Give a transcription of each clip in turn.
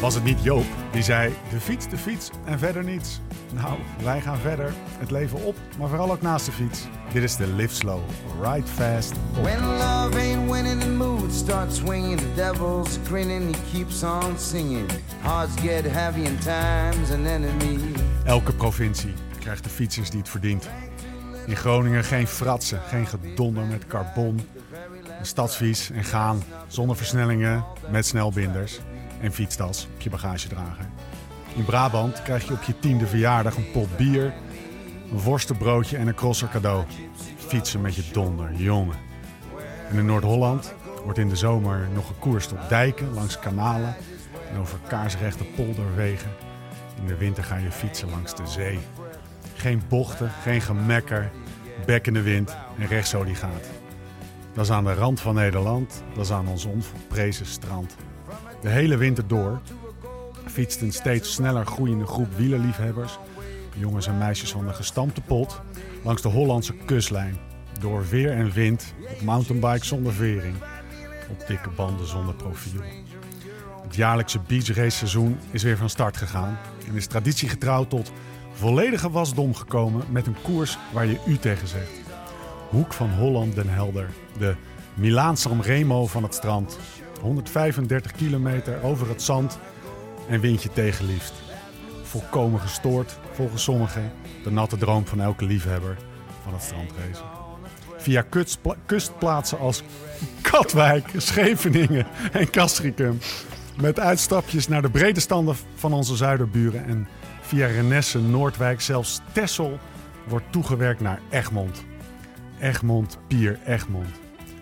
Was het niet Joop die zei: de fiets, de fiets en verder niets? Nou, wij gaan verder. Het leven op, maar vooral ook naast de fiets. Dit is de Live Slow, Ride Fast. When love ain't winning, the mood starts swinging. The devil's grinning, he keeps on singing. Hearts get heavy and time's an enemy. Elke provincie krijgt de fietsers die het verdient. In Groningen geen fratsen, geen gedonder met carbon. Een stadsfiets en gaan zonder versnellingen met snelbinders en fietstas op je bagagedrager. In Brabant krijg je op je tiende verjaardag een pot bier, een worstenbroodje en een crosser cadeau. Fietsen met je donder, jongen. En in Noord-Holland wordt in de zomer nog gekoerst op dijken, langs kanalen en over kaarsrechte polderwegen. In de winter ga je fietsen langs de zee. Geen bochten, geen gemekker, bek in de wind en rechtsolie gaat. Dat is aan de rand van Nederland, dat is aan ons onverprezen strand. De hele winter door fietst een steeds sneller groeiende groep wielerliefhebbers, jongens en meisjes van de gestampte pot, langs de Hollandse kustlijn. Door weer en wind, op mountainbike zonder vering, op dikke banden zonder profiel. Het jaarlijkse beachrace seizoen is weer van start gegaan en is traditiegetrouw tot volledige wasdom gekomen met een koers waar je u tegen zegt. Hoek van Holland den Helder, de Milaan San Remo van het strand. 135 kilometer over het zand en windje tegenliefst. Volkomen gestoord, volgens sommigen, de natte droom van elke liefhebber van het strandrace. Via kustpla- kustplaatsen als Katwijk, Scheveningen en Castricum. Met uitstapjes naar de brede standen van onze zuiderburen. En via Renesse, Noordwijk, zelfs Texel wordt toegewerkt naar Egmond. Egmond, Pier Egmond.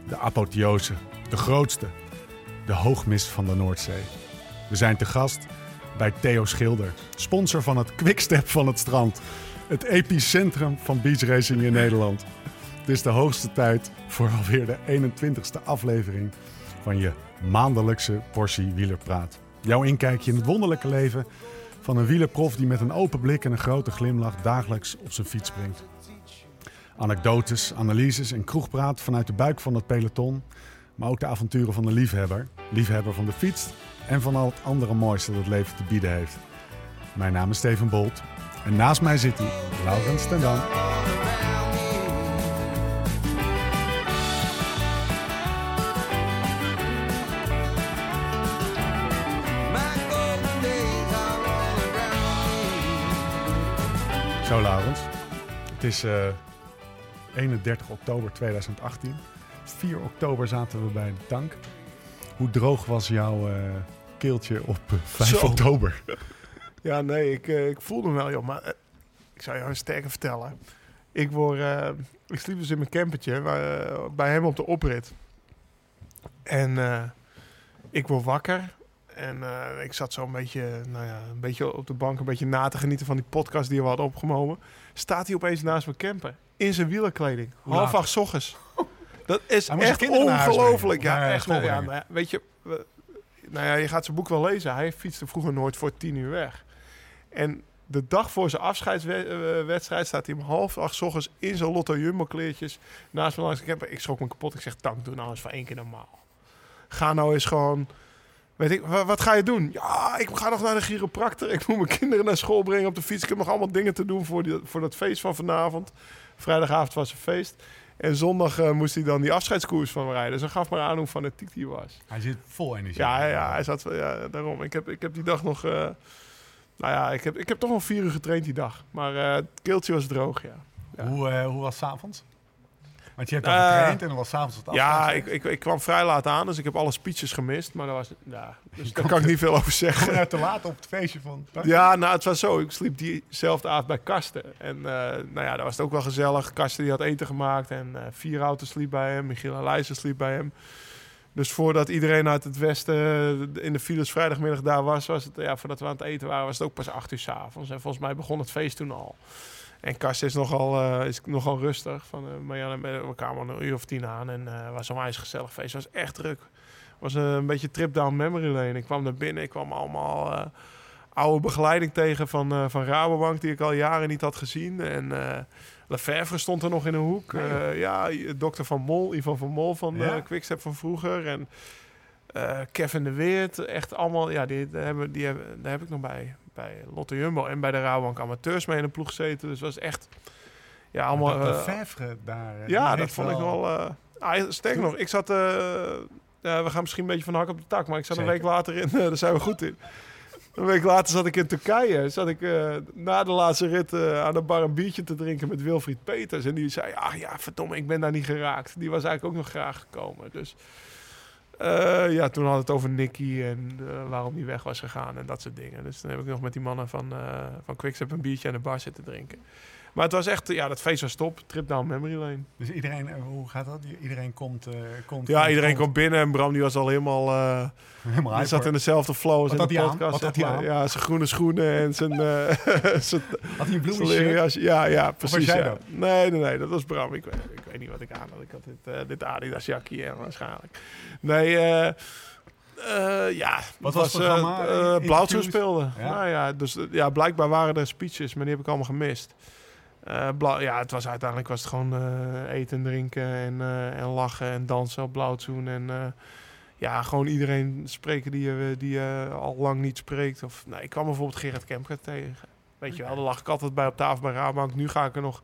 De apotheose, de grootste, de hoogmis van de Noordzee. We zijn te gast bij Theo Schilder, sponsor van het Quickstep van het strand. Het epicentrum van beachracing in Nederland. Het is de hoogste tijd voor alweer de 21ste aflevering van je maandelijkse portie wielerpraat. Jouw inkijkje in het wonderlijke leven van een wielerprof die met een open blik en een grote glimlach dagelijks op zijn fiets springt. Anekdotes, analyses en kroegpraat vanuit de buik van het peloton. Maar ook de avonturen van de liefhebber. Liefhebber van de fiets en van al het andere mooiste dat het leven te bieden heeft. Mijn naam is Steven Bolt. En naast mij zit hij, Laurens ten Dam. Zo, Laurens. Het is eh, 31 oktober 2018. 4 oktober zaten we bij de tank. Hoe droog was jouw eh, keeltje op eh, 5 Zo. oktober? Ja, nee, ik, eh, ik voelde hem wel, joh. Maar eh, ik zou jou een sterke vertellen. Ik, word, eh, ik sliep dus in mijn campertje waar, eh, bij hem op de oprit. En eh, ik word wakker. En eh, ik zat zo een beetje, nou ja, een beetje op de bank een beetje na te genieten van die podcast die we hadden opgenomen. Staat hij opeens naast mijn camper. In zijn wielerkleding. Half acht ochtends. Dat is echt ongelooflijk. Ja, echt. Ja, maar weet je, we- nou ja, je gaat zijn boek wel lezen. Hij fietste vroeger nooit voor tien uur weg. En de dag voor zijn afscheidswedstrijd staat hij om half acht 's ochtends in zijn Lotto Jumbo kleertjes naast me langs de camper. Ik schrok me kapot. Ik zeg, tank, doe nou eens voor één keer normaal. Ga nou eens gewoon... Weet ik, wa- wat ga je doen? Ja, ik ga nog naar de chiropractor. Ik moet mijn kinderen naar school brengen op de fiets. Ik heb nog allemaal dingen te doen voor, die, voor dat feest van vanavond. Vrijdagavond was een feest. En zondag eh, moest hij dan die afscheidskoers van me rijden. Dus hij gaf maar aan hoe fanatiek hij was. Hij zit vol energie. Ja, ja, hij zat, ja, daarom. Ik heb, ik heb die dag nog... eh, nou ja, ik heb, ik heb toch nog vier uur getraind die dag. Maar eh, het keeltje was droog, ja. Ja. Hoe, hoe was het avonds? Want je hebt al Eh, getraind en dan was s'avonds het Ja, afscheid. ik, ik, ik kwam vrij laat aan, dus ik heb alle speeches gemist. Maar daar, was, ja, dus daar kan ik niet veel over zeggen. je te laat op het feestje van... Ja, nou, het was zo. Ik sliep diezelfde avond bij Karsten. En eh, nou ja, dat was het ook wel gezellig. Karsten die had eten gemaakt en eh vier auto's sliep bij hem. Michiel Alijzen sliep bij hem. Dus voordat iedereen uit het westen in de files vrijdagmiddag daar was, was het, ja, voordat we aan het eten waren, was het ook pas acht uur 's avonds. En volgens mij begon het feest toen al. En Karsten is nogal, eh, is nogal rustig. Van, eh, maar ja, we kwamen een uur of tien aan en eh, het was een gezellig feest. Het was echt druk. Het was eh, een beetje trip down memory lane. Ik kwam naar binnen, ik kwam allemaal eh, oude begeleiding tegen van, eh, van Rabobank die ik al jaren niet had gezien. En eh Lefevre stond er nog in een hoek. Nee, Eh, ja, dokter Van Mol, Ivan van Mol van Ja. eh Quickstep van vroeger. En Eh, Kevin de Weert, echt allemaal, ja, die, die hebben, die hebben, daar heb ik nog bij, bij Lotte Jumbo en bij de Rabobank Amateurs mee in de ploeg gezeten. Dus was echt, ja, allemaal... Dat eh, daar... ja, dat vond ik wel. ah, sterker nog, ik zat. eh, we gaan misschien een beetje van de hak op de tak, maar ik zat Zeker. een week later in. daar zijn we goed in. Een week later zat ik in Turkije. Zat ik na de laatste rit aan de bar een biertje te drinken met Wilfried Peters. En die zei: Ach ja, verdomme, ik ben daar niet geraakt. Die was eigenlijk ook nog graag gekomen. Dus eh, ja, toen had het over Nicky en eh, waarom die weg was gegaan en dat soort dingen. Dus toen heb ik nog met die mannen van, eh van Quickstep een biertje aan de bar zitten drinken. Maar het was echt, ja, dat feest was top. Trip down memory lane. Dus iedereen, eh, hoe gaat dat? Iedereen komt... eh, komt Ja, iedereen kwam binnen en Bram die was al helemaal... eh Helemaal hype zat in dezelfde flow als in had de hij podcast. Wat had hij? Ja, zijn groene schoenen en zijn... eh zijn Had hij een bloemen. Ja, ja, precies. jij ja. dat? Nee, nee, nee, dat was Bram. Ik weet, ik weet niet wat ik aan had. Ik had dit, dit Adidas jakje aan waarschijnlijk. Nee, ja. Wat was het eh, Interviews? Blauwtje speelde. Ja. Nou ja, dus ja, blijkbaar waren er speeches, maar die heb ik allemaal gemist. Eh, ja, het was uiteindelijk was het gewoon eh, eten en drinken en, eh, en lachen en dansen op Blauwtsoen. En ja, gewoon iedereen spreken die je, die je al lang niet spreekt. Of, nou, ik kwam bijvoorbeeld Gerard Kemker tegen. Weet je wel, daar lag ik altijd bij op tafel bij Rabank. Nu ga ik er nog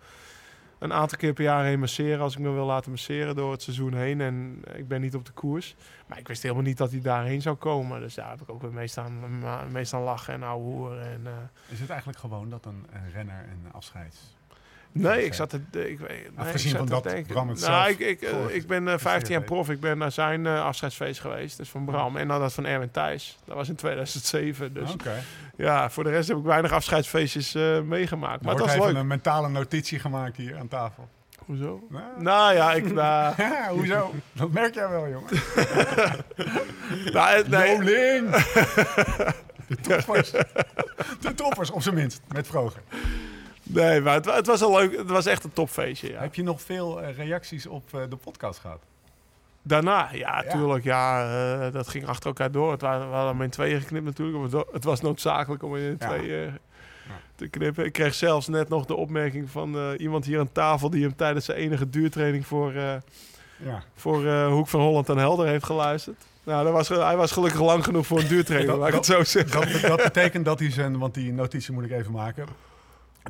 een aantal keer per jaar heen masseren als ik me wil laten masseren door het seizoen heen. En ik ben niet op de koers. Maar ik wist helemaal niet dat hij daarheen zou komen. Dus daar heb ik ook weer mee staan, mee staan lachen en ouwe hoeren. En, Is het eigenlijk gewoon dat een, een renner een afscheids... Nee, ik zat het. Ik, weet- nee, Afgezien ik zat van te dat denken. Bram het nou, zelf ik, ik, eh, ik ben eh, 15 jaar heeft. prof. Ik ben naar zijn eh, afscheidsfeest geweest. Dus van Bram. En dan dat van Erwin Thijs. Dat was in 2007. Dus Oké. ja, voor de rest heb ik weinig afscheidsfeestjes eh, meegemaakt. Er Maar het wordt was leuk. een mentale notitie gemaakt hier aan tafel. Hoezo? Nou, Nou ja, ik. Nou, ja, hoezo? Dat merk jij wel, jongen. nou, het- nee, Joling! De toppers. De toppers, op zijn minst. Met vroger. Nee, maar het, wa- het was een leuk. Het was echt een topfeestje. Ja. Heb je nog veel eh, reacties op eh, de podcast gehad? Daarna, ja, Ja. tuurlijk. Ja, eh, dat ging achter elkaar door. Het waren, we hadden hem in tweeën geknipt natuurlijk. Het het was noodzakelijk om in tweeën te knippen. Ik kreeg zelfs net nog de opmerking van iemand hier aan tafel... die hem tijdens zijn enige duurtraining voor, Ja. voor Hoek van Holland en Helder heeft geluisterd. Nou, dat was, hij was gelukkig lang genoeg voor een duurtraining, laat ik het zo zeggen. Dat, dat betekent dat hij zijn, want die notitie moet ik even maken.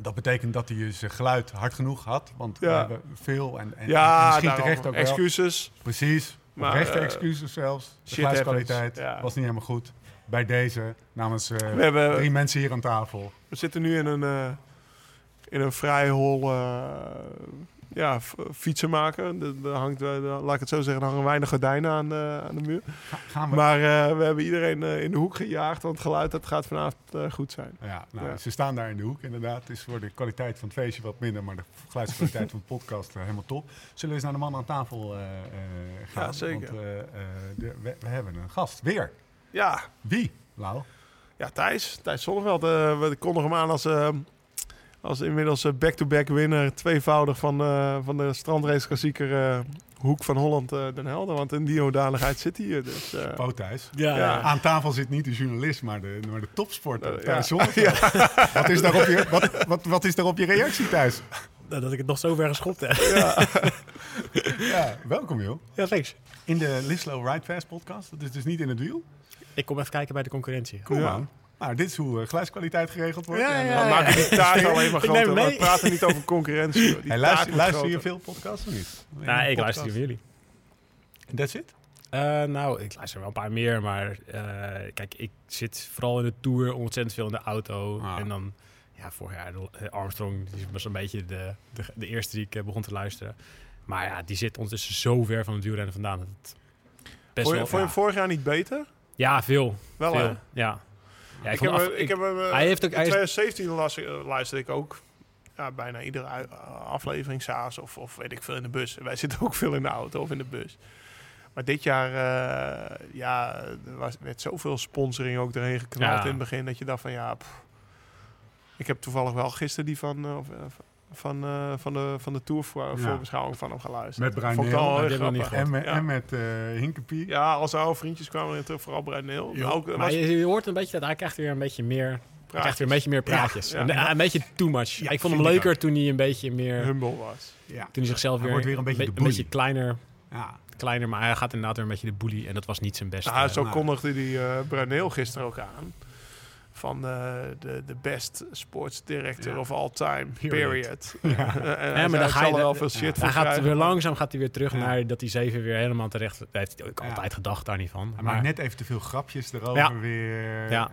Dat betekent dat hij zijn geluid hard genoeg had. Want we hebben veel en, en, en Ja, misschien terecht ook wel. excuses. Precies. Maar, Rechte eh, excuses zelfs. De geluidskwaliteit ja. was niet helemaal goed. Bij deze, namens eh, We, hebben, drie mensen hier aan tafel. we zitten nu in een, eh, in een vrij hol ja, f- fietsen maken. Er hangt, eh, laat ik het zo zeggen, er hangen weinig gordijnen aan de, aan de muur. Ga- gaan we... Maar eh, we hebben iedereen eh, in de hoek gejaagd, want het geluid dat gaat vanavond eh, goed zijn. Ja, nou, Ja. ze staan daar in de hoek inderdaad. Het is voor de kwaliteit van het feestje wat minder, maar de geluidskwaliteit van de podcast eh, helemaal top. Zullen we eens naar de man aan tafel eh, eh, gaan? Ja, zeker. Want eh, eh, de- we, we hebben een gast, weer. Ja, Wie, Lau? ja Thijs, Thijs Zonneveld. eh, we kondigen hem aan als, eh, als inmiddels eh, back-to-back winnaar. Tweevoudig van, eh, van de strandraceklassieker eh Hoek van Holland eh, Den Helder. Want in die hoedanigheid zit hij hier. Dus, eh, Thijs. Ja, Ja. Aan tafel zit niet de journalist, maar de, maar de topsporter. Thijs ja. Wat, is daarop je, wat, wat, wat is daarop je reactie, Thijs? Nou, dat ik het nog zo ver geschopt heb. Ja, welkom joh. Ja, thanks. In de Lislo Ride Fast podcast. Dat is dus niet in het wiel. Ik kom even kijken bij de concurrentie. Kom Ja. aan. Nou, dit is hoe eh, geluidskwaliteit geregeld wordt. Ja, En, ja, eh, we maken die taart alleen maar Ik neem groter. hem We mee. praten niet over concurrentie. Die Hey, luister luister je veel podcasts of niet? Nou, ik luister die van jullie. That's it? Eh, nou, ik luister wel een paar meer, maar eh, kijk, ik zit vooral in de Tour ontzettend veel in de auto. Ah. En dan, ja, vorig jaar Armstrong, die was een beetje de, de, de eerste die ik begon te luisteren. Maar ja, die zit ondertussen zo ver van het wielrennen vandaan. Dat het best Vond je, wel, vond je hem vorig jaar niet beter? ja, veel. Wel veel. hè? Ja. Ja Ik heb, af- ik heb hem, eh, hij heeft ook- in hij is- 2017 las, eh, luisterde ik ook ja, bijna iedere ui- aflevering s'avonds of, of weet ik veel in de bus. Wij zitten ook veel in de auto of in de bus. Maar dit jaar, eh, ja, er was, werd zoveel sponsoring ook erheen geknald Ja. in het begin. Dat je dacht van, ja, pff. ik heb toevallig wel gisteren die van, eh, eh, van, eh, van, de, van de Tour voor, Ja. voorbeschouwing van hem geluisterd. Met niet En met, Ja. en met eh, Hinkepie. Ja, als oude vriendjes kwamen erin terug, vooral Bruin Neel. Maar je, je hoort een beetje dat hij krijgt weer een beetje meer, hij krijgt weer een beetje meer praatjes. Ja, Een, ja. een beetje too much. Ja, ik vond hem leuker toen hij een beetje meer, humble was. Ja. toen hij zichzelf Hij weer, wordt weer een beetje een beetje kleiner. Ja. kleiner, maar hij gaat inderdaad weer een beetje de bully. En dat was niet zijn beste. Nou, zo nou. kondigde die eh Bruneel gisteren ook aan. Van eh, de, de best sports director Ja. of all time, Period. period. en Ja, hij maar dan ga ik je er wel de- veel shit ja, voor hij gaat weer langzaam gaat hij weer terug Ja. naar dat die zeven weer helemaal terecht. Heeft hij ook Ja. altijd gedacht, daar niet van. Hij Maar maakt net even te veel grapjes erover Ja. weer. Ja.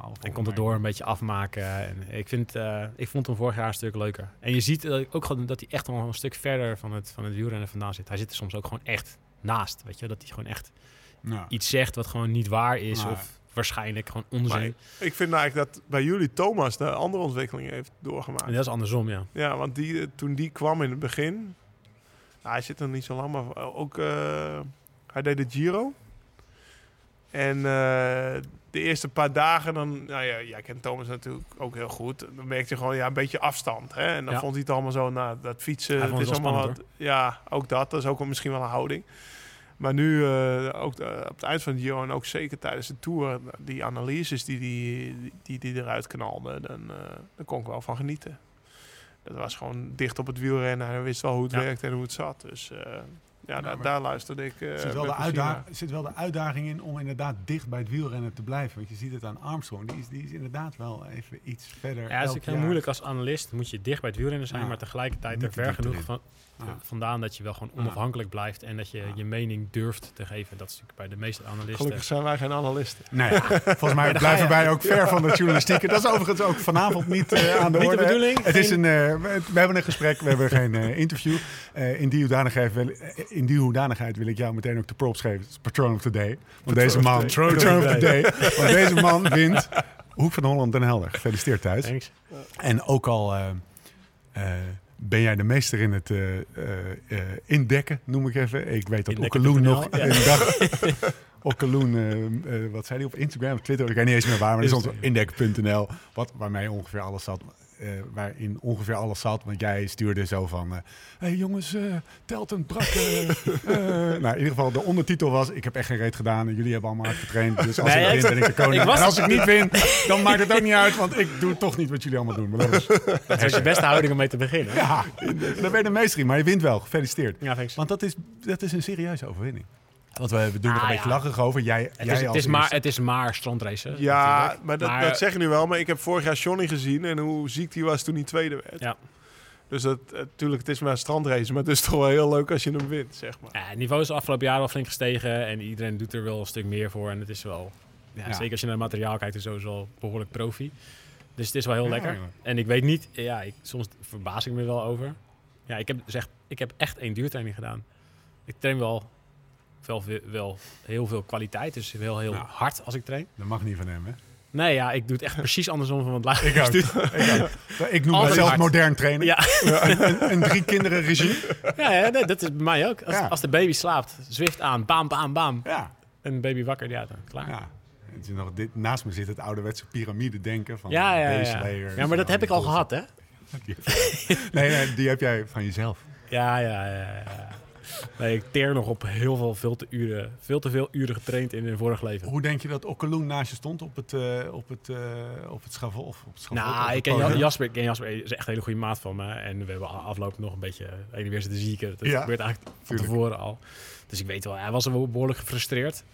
Half en komt het door een beetje afmaken. En ik, vind, eh, ik vond hem vorig jaar een stuk leuker. En je ziet ook gewoon dat hij echt wel een stuk verder van het, van het wielrennen vandaan zit. Hij zit er soms ook gewoon echt naast. Weet je? Dat hij gewoon echt Ja. iets zegt wat gewoon niet waar is. Of waarschijnlijk gewoon onzin. Maar ik vind eigenlijk dat bij jullie Thomas de andere ontwikkeling heeft doorgemaakt. en dat is andersom, ja. Ja, want die, eh, toen die kwam in het begin... nou, hij zit er niet zo lang, maar ook... eh, hij deed de Giro. En eh, de eerste paar dagen, dan... Nou ja, jij kent Thomas natuurlijk ook heel goed. Dan merkte je gewoon ja, een beetje afstand. Hè? En dan Ja. vond hij het allemaal zo... Nou, dat fietsen, het is allemaal wat... Ja, ook dat. Dat is ook wel misschien wel een houding. Maar nu, eh, ook eh, op het eind van de Giro en ook zeker tijdens de Tour... die analyses die die, die, die eruit knalde, dan, eh daar kon ik wel van genieten. Dat was gewoon dicht op het wielrennen. Hij wist wel hoe het Ja. werkte en hoe het zat. Dus eh, ja, daar, maar- daar luisterde ik. eh, Er zit wel, de plezier uitda- naar. er zit wel de uitdaging in om inderdaad dicht bij het wielrennen te blijven. Want je ziet het aan Armstrong. Die is, die is inderdaad wel even iets verder. Ja, het is heel jaar. moeilijk als analist. Moet je dicht bij het wielrennen zijn, Ja. maar tegelijkertijd er ver genoeg erin. van, Ja. vandaan dat je wel gewoon onafhankelijk blijft en dat je Ja. je mening durft te geven. Dat is natuurlijk bij de meeste analisten. Gelukkig zijn wij geen analisten. Nee, ja, volgens mij blijven wij ook ver van de journalistieke. Dat is overigens ook vanavond niet eh, aan de Niet de orde. bedoeling? Het is een, eh, we we hebben een gesprek, we hebben geen eh, interview. Eh, in, die hoedanigheid wil, in die hoedanigheid wil ik jou meteen ook de props geven. Het is Patron of the Day. Want deze man. Patron of the Day. Want deze man wint Hoek van Holland Den Helder. Gefeliciteerd thuis. Thanks. En ook al eh, eh, ben jij de meester in het eh, eh, eh, indekken, noem ik even. Ik weet dat Okkeloen nog ja. een dag... Okkeloen, wat zei hij op Instagram of Twitter? Ik weet niet eens meer waar, maar er stond indekken.nl. Wat, waarmee ongeveer alles zat. Eh, waarin ongeveer alles zat. Want jij stuurde zo van... Hé hey jongens, eh telt een brak. eh, eh. nou, in ieder geval, de ondertitel was... Ik heb echt geen reet gedaan en jullie hebben allemaal hard getraind. Dus als Nee, ik win, ben ik de koning. ik was- en als ik niet win, dan maakt het ook niet uit. Want ik doe toch niet wat jullie allemaal doen. Maar dat is- Dat is je beste houding om mee te beginnen. ja, daar ben je de meester in. Maar je wint wel. Gefeliciteerd. Ja, thanks. Want dat is, dat is een serieuze overwinning. Want we, doen er Ah, een beetje ja. lachig over. Jij, Het jij is, het, is maar, het is maar strandracen. Ja, natuurlijk. maar dat, Maar- dat zeg je nu wel. Maar ik heb vorig jaar Johnny gezien en hoe ziek hij was toen hij tweede werd. Ja. Dus dat, natuurlijk, het is maar een strandrace. Maar het is toch wel heel leuk als je hem wint, zeg maar. Ja, het niveau is afgelopen jaren wel flink gestegen en iedereen doet er wel een stuk meer voor. En het is wel, ja, Ja. zeker als je naar het materiaal kijkt, is het sowieso wel behoorlijk profi. Dus het is wel heel Ja, lekker. ja. En ik weet niet, ja, ik, soms verbaas ik me wel over. Ja, ik heb, dus echt, ik heb echt één duurtraining gedaan. Ik train wel, wel, wel heel veel kwaliteit, dus wel heel Ja. hard als ik train. Dat mag niet van hem, hè? Nee, ja, ik doe het echt precies andersom van wat Luijers Ik ook. ik, ook. ik noem mezelf modern trainen. Ja, Een, een drie kinderen regime. ja, ja nee, dat is bij mij ook. Als, Ja. als de baby slaapt, Zwift aan, bam, bam, bam. Ja. En de baby wakker, ja, dan klaar. ja. Is nog, dit, naast me zit het ouderwetse piramide denken van Ja, ja, ja. base Ja, maar dat en heb ik al gehad, hè? Nee, nee, die heb jij van jezelf. Ja, ja, ja. ja. Nee, ik teer nog op heel veel, veel te, uren, veel te veel uren getraind in een vorig leven. Hoe denk je dat Okkeloen naast je stond op het, eh op het, eh op het schavot? Of op het schavot op Nou, het ik ken podium? Jasper, ik ken Jasper, hij is echt een hele goede maat van me. En we hebben aflopend nog een beetje heen en weer zitten zieken. Dat Ja, gebeurt eigenlijk van tuurlijk. tevoren al. Dus ik weet wel, hij was wel behoorlijk gefrustreerd.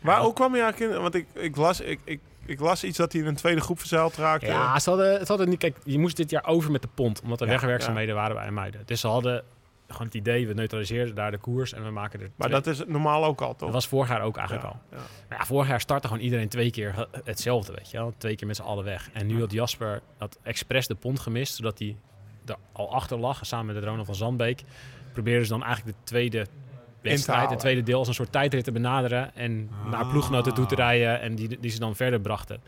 Maar Ja. ook kwam hij eigenlijk in... Want ik, ik, las, ik, ik, ik las iets dat hij in een tweede groep verzeild raakte. Ja, ze hadden, ze hadden niet, kijk, je moest dit jaar over met de pont, omdat er Ja, wegwerkzaamheden waren bij Muiden. Dus ze hadden gewoon het idee, we neutraliseren daar de koers en we maken er Maar twee- dat is normaal ook al, toch? dat was vorig jaar ook eigenlijk Ja, al. ja. Maar ja, vorig jaar startte gewoon iedereen twee keer he- hetzelfde, weet je wel. Twee keer met z'n allen weg. En nu had Jasper dat expres de pont gemist, zodat hij er al achter lag, samen met Ronald van Zandbeek. Probeerden ze dan eigenlijk de tweede wedstrijd, het tweede deel, als een soort tijdrit te benaderen. En naar Ah. ploeggenoten toe te rijden en die, die ze dan verder brachten.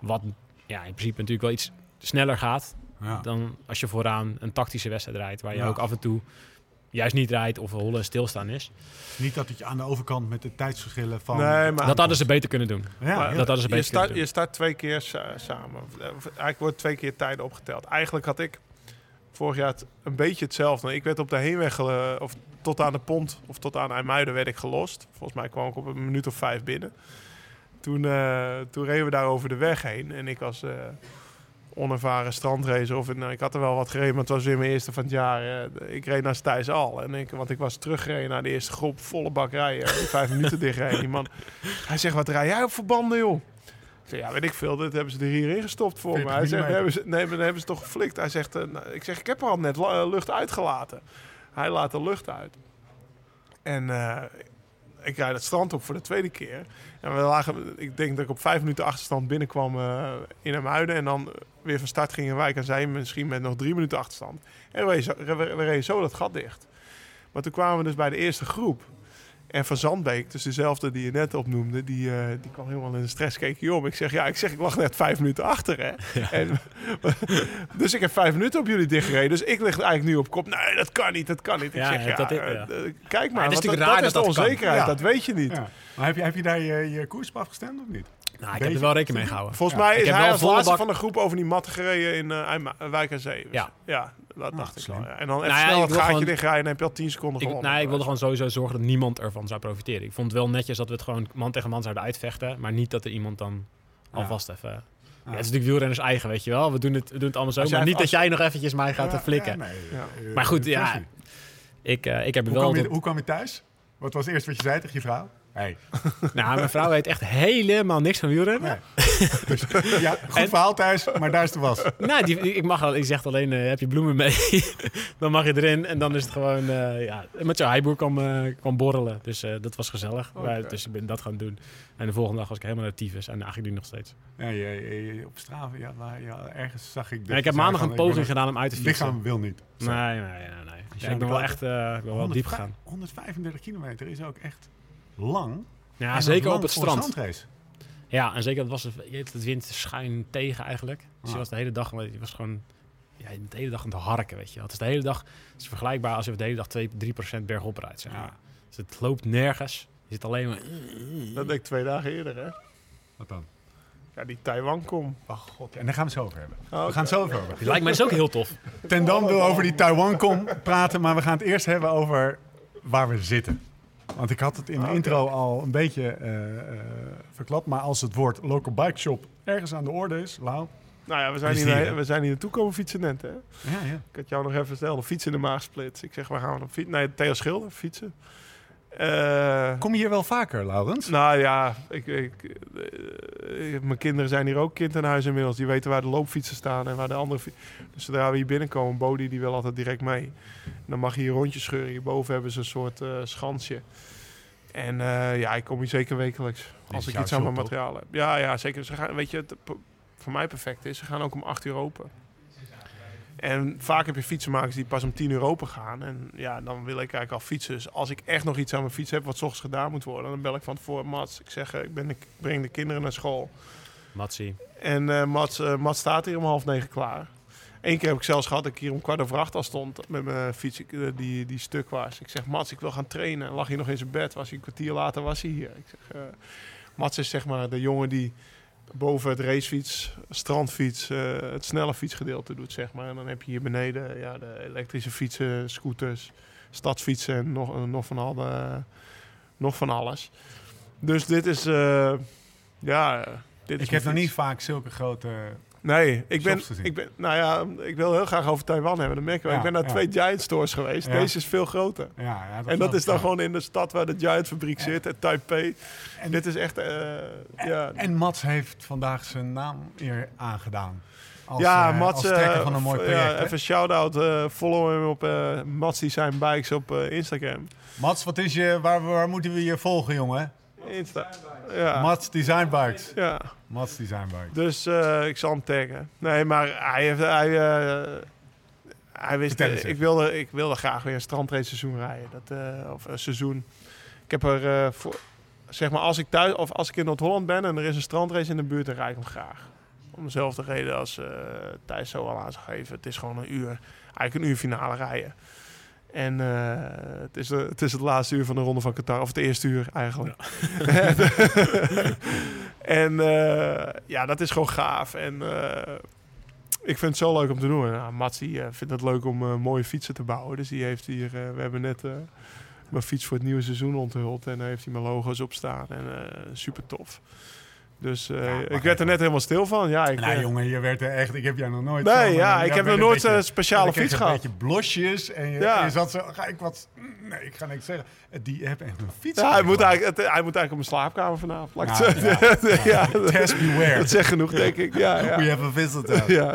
Wat ja, in principe natuurlijk wel iets sneller gaat Ja. dan als je vooraan een tactische wedstrijd rijdt. Waar je Ja. ook af en toe juist niet rijdt of hollen en stilstaan is. Niet dat het je aan de overkant met de tijdsverschillen van... Nee, maar- Dat hadden ze beter kunnen doen. Ja, Maar dat hadden ze je, beter start, kunnen je start twee keer sa- samen. Of, Eigenlijk wordt twee keer tijden opgeteld. Eigenlijk had ik vorig jaar het, een beetje hetzelfde. Ik werd op de heenweg, eh, of tot aan de pont, of tot aan IJmuiden werd ik gelost. Volgens mij kwam ik op een minuut of vijf binnen. Toen, eh, toen reden we daar over de weg heen. En ik als eh, onervaren strandracer. Of nou, ik had er wel wat gereden, maar het was weer mijn eerste van het jaar. Eh, ik reed naar Stijs al. En ik, want ik was teruggereden naar de eerste groep, volle bak rijden. Vijf minuten dichtrijden. Die man, hij zegt, wat rij jij op verbanden, joh? Ik zeg, ja, weet ik veel. Dit hebben ze er hierin gestopt voor me. 40 Hij zegt, hebben ze, nee, maar dan hebben ze toch geflikt. Hij zegt, eh, nou, ik zeg, ik heb er al net eh, lucht uitgelaten. Hij laat de lucht uit. En eh, ik rijd het strand op voor de tweede keer. En we lagen, ik denk dat ik op vijf minuten achterstand binnenkwam eh in Hermuiden. En dan weer van start ging in Wijk en zij misschien met nog drie minuten achterstand. En we, we reden zo dat gat dicht. Maar toen kwamen we dus bij de eerste groep. En Van Zandbeek, dus dezelfde die je net opnoemde, die, eh, die kwam helemaal in de stress, keek om. Ik zeg, ja, ik zeg, ik lag net vijf minuten achter, hè. En, dus ik heb vijf minuten op jullie dichtgereden. Dus ik lig eigenlijk nu op kop. Nee, dat kan niet, dat kan niet. Ik Ja, zeg, ja, dat is- ja. eh, kijk maar, het is dat, raar dat is de onzekerheid, Ja. dat weet je niet. Ja. Maar heb je, heb je daar je, je koers op afgestemd of niet? Nou, ik Beetje. heb er wel rekening mee gehouden. Volgens Ja. mij Ik is hij wel als laatste bak- van de groep over die mat gereden in eh, IJma- Wijk aan Zee. Dus Ja. ja, dat Ah, dacht ik slim. wel. ja. En dan even Nou ja, snel ik het gaatje gewoon- dichtrijden en dan heb je al 10 seconden Ik, gewonnen. nou, ik wilde gewoon sowieso zorgen dat niemand ervan zou profiteren. Ik vond het wel netjes dat we het gewoon man tegen man zouden uitvechten. Maar niet dat er iemand dan Ja. alvast even... Ja, het is natuurlijk wielrenners eigen, weet je wel. We doen het, we doen het allemaal zo. Maar niet als- dat jij nog eventjes mij gaat Ja, flikken. ja, nee, eh, Maar goed, ja. Ik, eh, ik heb er Hoe wel... je, hoe kwam je thuis? Wat was het eerste wat je zei tegen je vrouw? Hey. Nou, mijn vrouw weet echt helemaal niks van wielrennen. Nee. dus, ja, goed En- verhaal thuis, maar daar is de was. Nou, die, ik mag al, ik zeg alleen, eh, heb je bloemen mee? dan mag je erin en dan is het gewoon, eh, ja, met jouw heiboer kwam, eh, kwam borrelen. Dus dat was gezellig. Maar, dus ik ben dat gaan doen. En de volgende dag was ik helemaal naar tyfus en eigenlijk nu nog steeds. Ja, je, op straat, ja, ja, ergens zag ik... Ja, ik heb maandag een poging gedaan om uit te fietsen. lichaam wil niet. Zo. Nee, nee, nee. nee. Ja, ik ben wel echt ik ben wel diep 105 gegaan. 135 kilometer is ook echt lang. Ja, En zeker lang op het strand. Ja, en zeker, het was het, het wind schuin tegen eigenlijk. Dus je Ah. was de hele dag, je was gewoon ja, de hele dag aan het harken, weet je. Het is de hele dag, het is vergelijkbaar als je de hele dag 2, 3% bergop rijdt, zeg maar. Ja. Dus het loopt nergens. Je zit alleen maar... Dat deed ik twee dagen eerder, hè. Wat dan? Ja, die Taiwan kom. Oh god, en daar gaan we het zo over hebben. Oh, We oké. gaan het zo over hebben. Die lijkt mij dus ook heel tof. Ten Dam wil over die Taiwan-kom praten, maar we gaan het eerst hebben over waar we zitten. Want ik had het in de Oké. intro al een beetje eh, eh, verklapt, maar als het woord local bike shop ergens aan de orde is, Lau. Nou ja, we zijn, hier, naar- hè? we zijn hier naartoe komen fietsen net, hè. Ja, ja. Ik had jou nog even snel de fiets in de maag split. Ik zeg, waar gaan we dan fietsen? Nee, Theo Schilder, fietsen. Eh, Kom je hier wel vaker, Laurens? nou ja, ik, ik, eh, mijn kinderen zijn hier ook kind in huis inmiddels. Die weten waar de loopfietsen staan en waar de andere... Dus zodra we hier binnenkomen, Bodie die wil altijd direct mee. En dan mag je hier rondjes scheuren. Hierboven hebben ze een soort eh, schansje. En eh, ja, ik kom hier zeker wekelijks. Als ik iets aan mijn materiaal heb. Ja, ja, zeker. Ze gaan, weet je, het voor mij perfect is, ze gaan ook om 8 uur open. En vaak heb je fietsenmakers die pas om 10 uur open gaan. En ja, dan wil ik eigenlijk al fietsen. Dus als ik echt nog iets aan mijn fiets heb wat 's ochtends gedaan moet worden, dan bel ik van tevoren Mats. Ik zeg, eh, ik, ben, ik breng de kinderen naar school. Matsie. En eh Mats, eh, Mats staat hier om half negen klaar. Eén keer heb ik zelfs gehad dat ik hier om kwart over acht al stond met mijn fiets die, die stuk was. Ik zeg, Mats, ik wil gaan trainen. En lag hij nog in zijn bed. Was hij een kwartier later was hij hier. Ik zeg, eh, Mats is zeg maar de jongen die boven het racefiets, strandfiets, eh, het snelle fietsgedeelte doet, zeg maar. En dan heb je hier beneden ja, de elektrische fietsen, scooters, stadsfietsen en nog, eh, nog, van, al de, nog van alles. Dus dit is, eh, ja... Dit is Ik heb nog niet vaak zulke grote... Nee, ik ben, ik ben, nou ja, ik wil heel graag over Taiwan hebben. Dat merk je wel. Ja, ik ben naar ja. twee Giant stores geweest. Ja. Deze is veel groter. Ja, ja, en dat is dan gewoon in de stad waar de Giant fabriek zit, het Taipei. En, Dit is echt, eh, ja. en Mats heeft vandaag zijn naam eer aangedaan. Als, ja, eh, Mats, eh, van een mooi project. Ja, even shout-out. follow hem op Mats Design Bikes op Instagram. Mats, wat is je, waar, waar moeten we je volgen, jongen? Insta. Ja. Mats Design Bikes. ja. Mats Design Bikes. Dus eh, ik zal hem taggen. Nee, maar hij heeft... Hij, eh, hij wist... Eens ik, wilde, ik wilde graag weer een strandrace seizoen rijden. Dat, eh, of een seizoen. Ik heb er voor... Zeg maar, als ik thuis... Of als ik in Noord-Holland ben en er is een strandrace in de buurt, dan rijd ik hem graag. Om dezelfde reden als Thijs zo al aan zou geven. Het is gewoon een uur... Eigenlijk een uur finale rijden. En eh, het, is, de- het is het laatste uur van de Ronde van Qatar. Of het eerste uur eigenlijk. en eh, ja, dat is gewoon gaaf. En eh, ik vind het zo leuk om te doen. Nou, Mats die, eh, vindt het leuk om eh, mooie fietsen te bouwen. Dus die heeft hier... eh, we hebben net eh, mijn fiets voor het nieuwe seizoen onthuld. En daar heeft hij mijn logo's op staan. En eh, super tof. Dus eh, Ja, ik werd er net helemaal stil van. Ja, ik, Nou eh, jongen, je werd er echt... Ik heb jou nog nooit... Nee, ja, jij ik heb nog een nooit beetje- een speciale fiets een gehad. beetje blosjes en je, Ja. je zat zo... Ga ik wat... Nee, ik ga niks zeggen. Die heeft echt een fiets. ja, hij, moet eigenlijk, het- hij moet eigenlijk op mijn slaapkamer vanavond. Ik Ja, ja, Test beware. dat zegt genoeg, denk ik. Ja, ja. We have a visitor. Ja,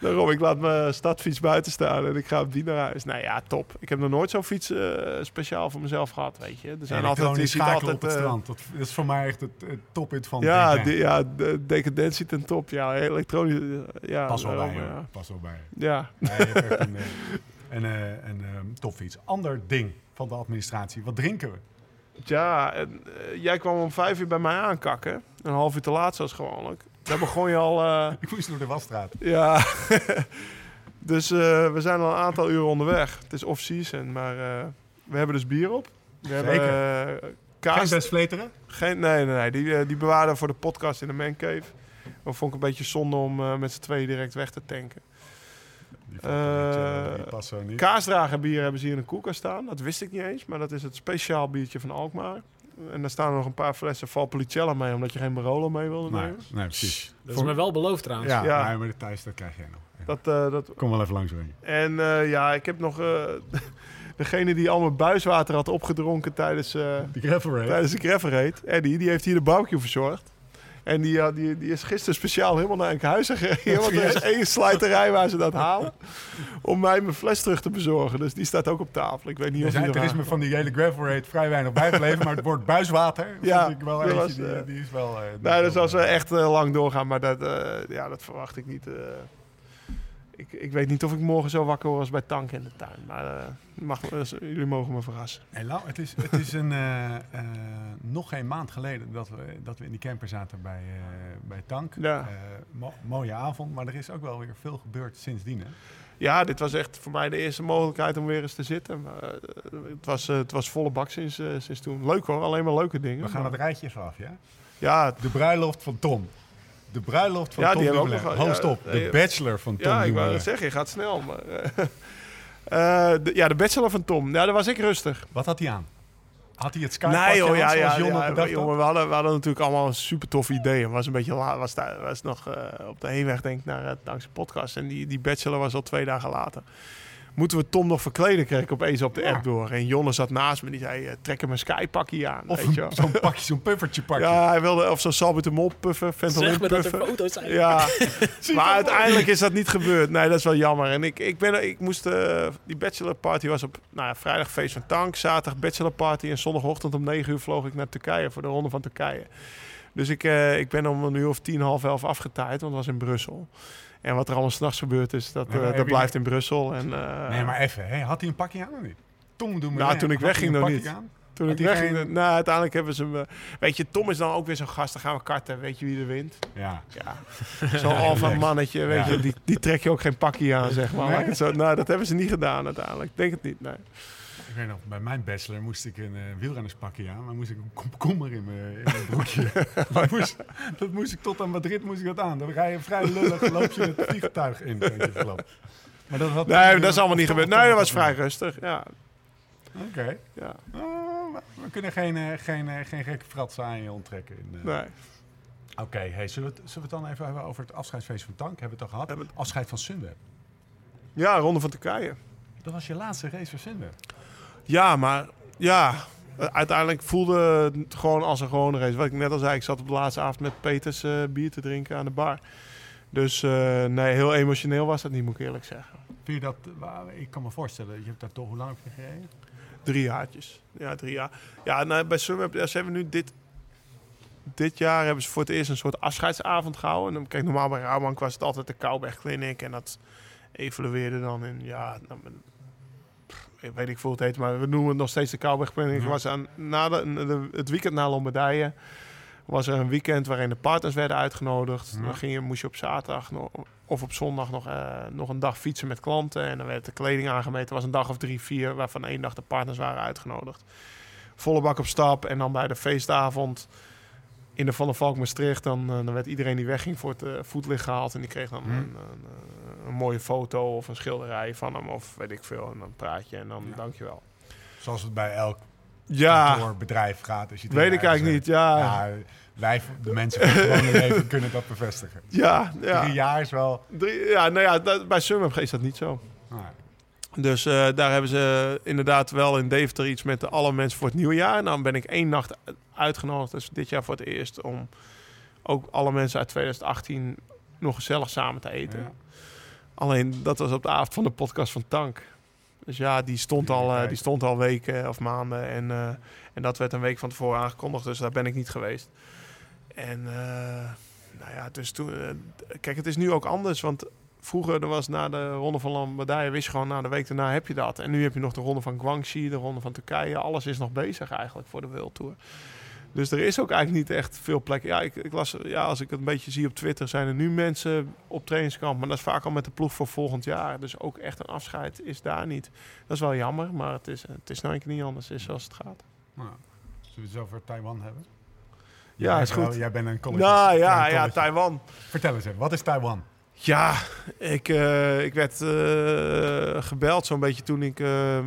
daarom. Ik laat mijn stadfiets buiten staan en ik ga op die naar huis. Nou ja, top. Ik heb nog nooit zo'n fiets eh, speciaal voor mezelf gehad, weet je. Er zijn altijd, je Elektronisch ziet schakelen altijd... op het eh, strand. Dat is voor mij echt het, het tophit van ja, de, ja, de decadentie ten top. Ja, elektronisch. eh, Ja, Pas wel bij, ja. Pas wel bij. Ja. Een, een, een eh, topfiets. Ander ding van de administratie. Wat drinken we? Ja, en, jij kwam om vijf uur bij mij aankakken. Een half uur te laat zoals gewoonlijk. Daar begon je al... eh, Ik moest door de wasstraat. ja. dus eh, we zijn al een aantal uren onderweg. Het is off-season, maar eh, we hebben dus bier op. We hebben eh, Geen kaas. best vleteren? Geen, nee, nee, nee. Die, die bewaarden we voor de podcast in de mancave. Dat vond ik een beetje zonde om met z'n tweeën direct weg te tanken. Die, zo niet. Hebben ze hier in de koelkast staan. Dat wist ik niet eens, maar dat is het speciaal biertje van Alkmaar. En daar staan er nog een paar flessen Valpolicella mee, omdat je geen Barolo mee wilde Nee, nemen. nee, precies. Dat is me wel beloofd trouwens. Ja, Ja. Nee, maar de thuis, dat krijg jij nog. Dat, eh, dat, Kom wel even langs brengen. en eh, ja, ik heb nog eh, degene die allemaal buiswater had opgedronken tijdens, eh, gravel race. tijdens de reed. Eddie, die heeft hier de barbecue verzorgd. En die, die, die is gisteren speciaal helemaal naar Enkhuizen gereden. Want er is één slijterij waar ze dat halen. Om mij mijn fles terug te bezorgen. Dus die staat ook op tafel. Ik weet niet Er, of die zijn, er is me van die hele gravel race vrij weinig bijgebleven, maar het woord buiswater Ja, ik wel dat eentje, was, die, eh, die is wel... dat wel, zal ze eh, echt eh, lang doorgaan, maar dat, eh, ja, dat verwacht ik niet. Ik, ik weet niet of ik morgen zo wakker word als bij Tank in de tuin. Maar eh, mag, eh, jullie mogen me verrassen. Hey, Lau, het is, het is een, eh, eh, nog geen maand geleden dat we, dat we in die camper zaten bij, bij Tank. Ja. Mo- mooie avond, maar er is ook wel weer veel gebeurd sindsdien. Hè? Ja, dit was echt voor mij de eerste mogelijkheid om weer eens te zitten. Maar, het, was, het was volle bak sinds, sinds toen. Leuk hoor, alleen maar leuke dingen. We gaan maar- het rijtje even af, ja? Ja, De bruiloft van Tom. De bruiloft van Ja, Tom Dumoulin. Ho, ja. De bachelor van Tom ja ik wou het zeggen, je gaat snel. Maar, eh, eh, de, ja, de bachelor van Tom. Ja, daar was ik rustig. Wat had hij aan? Had hij het Nee skypakje joh, ja, ja, Jon ja, jongen, we, hadden, we hadden natuurlijk allemaal een super tof idee. Het was een beetje laat, was, daar, was nog eh, op de heenweg denk ik naar het dankzij podcast. En die, die bachelor was al twee dagen later. Moeten we Tom nog verkleden, kreeg ik opeens op de Ja. app door. En Jonne zat naast me, die zei, eh, trek hem een skypakje aan. Of zo'n pakje, zo'n puffertje pakje. Ja, hij wilde of zo'n salbutamol puffen, Ventolin Zeg me dat er foto's zijn. Ja, maar uiteindelijk is dat niet gebeurd. Nee, dat is wel jammer. En ik, ik, ben, ik moest... eh, die bachelor party was op nou vrijdag feest van Tank. Zaterdag bachelor party. En zondagochtend om 9 uur vloog ik naar Turkije voor de ronde van Turkije. Dus ik, eh, ik ben om een uur of tien, half elf afgetaaid. Want het was in Brussel. En wat er allemaal s'nachts gebeurd is, dat, Nee, maar eh, dat blijft in Brussel. En, eh, Nee, maar even. Had hij een pakje aan of niet? Tom Dumoulin. Nou, toen ik wegging nog pakje niet. aan? toen ik wegging... geen- Nou, uiteindelijk hebben ze me... Weet je, Tom is dan ook weer zo'n gast. Dan gaan we karten. Weet je wie er wint? Ja. Ja, zo'n alfa mannetje, weet Ja. je, die, die trek je ook geen pakje aan, zeg maar. Nee? Het zo, nou, dat hebben ze niet gedaan uiteindelijk. Ik denk het niet, nee. Ik weet nog, bij mijn bachelor moest ik een eh, wielrennerspakje aan, maar moest ik een komkommer in mijn, broekje. dat, moest, dat moest ik tot aan Madrid moest ik dat aan. Dan rij je vrij lullig, loop je het vliegtuig in, denk je geloof. Maar dat had Nee, dat is allemaal niet gebeurd. Nee, dat was vrij rustig, ja. Oké. ja. Oh, we kunnen geen, eh, geen, eh, geen gekke fratsen aan je onttrekken. In. Nee. Oké, hey, zullen, we het, zullen we het dan even hebben over het afscheidsfeest van Tank? Hebben we het al gehad? Afscheid van Sunweb. Ja, ronde van Turkije. Dat was je laatste race voor Sunweb. Ja, maar ja, uiteindelijk voelde het gewoon als een gewone race. Wat ik net al zei, ik zat op de laatste avond met Peters eh, bier te drinken aan de bar. Dus eh, nee, heel emotioneel was dat niet, moet ik eerlijk zeggen. Vind je dat, ik kan me voorstellen, je hebt daar toch, hoe lang heb je gereden? Drie jaartjes. Ja, drie jaar. Ja, nou, bij Sunweb, ja, ze hebben nu dit... Dit jaar hebben ze voor het eerst een soort afscheidsavond gehouden. En dan, kijk, normaal bij Rabank was het altijd de Kouwberg Clinic. En dat evolueerde dan in, ja... Ik weet veel hoe het heet, maar we noemen het nog steeds de Kouwberg Clinic. Ja. Was aan, na de, de- het weekend na Lombardije was er een weekend waarin de partners werden uitgenodigd. Ja. Dan ging je, moest je op zaterdag nog, of op zondag nog, eh, nog een dag fietsen met klanten. En dan werd de kleding aangemeten. Het was een dag of drie, vier, waarvan één dag de partners waren uitgenodigd. Volle bak op stap. En dan bij de feestavond in de Van der Valk Maastricht... dan, eh, dan werd iedereen die wegging voor het eh, voetlicht gehaald. En die kreeg dan Hm. een, een, eh, een mooie foto of een schilderij van hem. Of weet ik veel. En dan praat je en dan Ja. dankjewel. Zoals het bij elk Ja, bedrijf gaat. Als je weet ik eigenlijk niet. Ja, ja, Ja, wij, de mensen van het leven, kunnen dat bevestigen. ja. Drie jaar is wel... Drie- ja nou ja, dat- bij Sunweb is dat niet zo. nou, Dus eh, daar hebben ze inderdaad wel in Deventer iets met de alle mensen voor het nieuwe jaar. En dan ben ik één nacht uitgenodigd, dus dit jaar voor het eerst, om ook alle mensen uit 2018 nog gezellig samen te eten. ja. Alleen dat was op de avond van de podcast van Tank. Dus ja, die stond al, eh, die stond al weken of maanden. En, eh, en dat werd een week van tevoren aangekondigd, dus daar ben ik niet geweest. En eh, nou ja, dus toen. kijk, het is nu ook anders. Want vroeger er was na de ronde van Lombardije, wist je gewoon na de week daarna heb je dat. En nu heb je nog de ronde van Guangxi, de ronde van Turkije. Alles is nog bezig eigenlijk voor de World Tour. Dus er is ook eigenlijk niet echt veel plek. Ja, ik, ik las, ja, als ik het een beetje zie op Twitter, zijn er nu mensen op trainingskamp. Maar dat is vaak al met de ploeg voor volgend jaar. Dus ook echt een afscheid is daar niet. Dat is wel jammer, maar het is, het is nou een keer niet anders. Is zoals het gaat. Nou, zullen we het over Taiwan hebben? Ja, Jij is wel- goed. Jij bent een college. Nou ja, ja. Taiwan. Vertel eens even, wat is Taiwan? Ja, ik, eh, ik werd eh, gebeld zo'n beetje toen ik eh,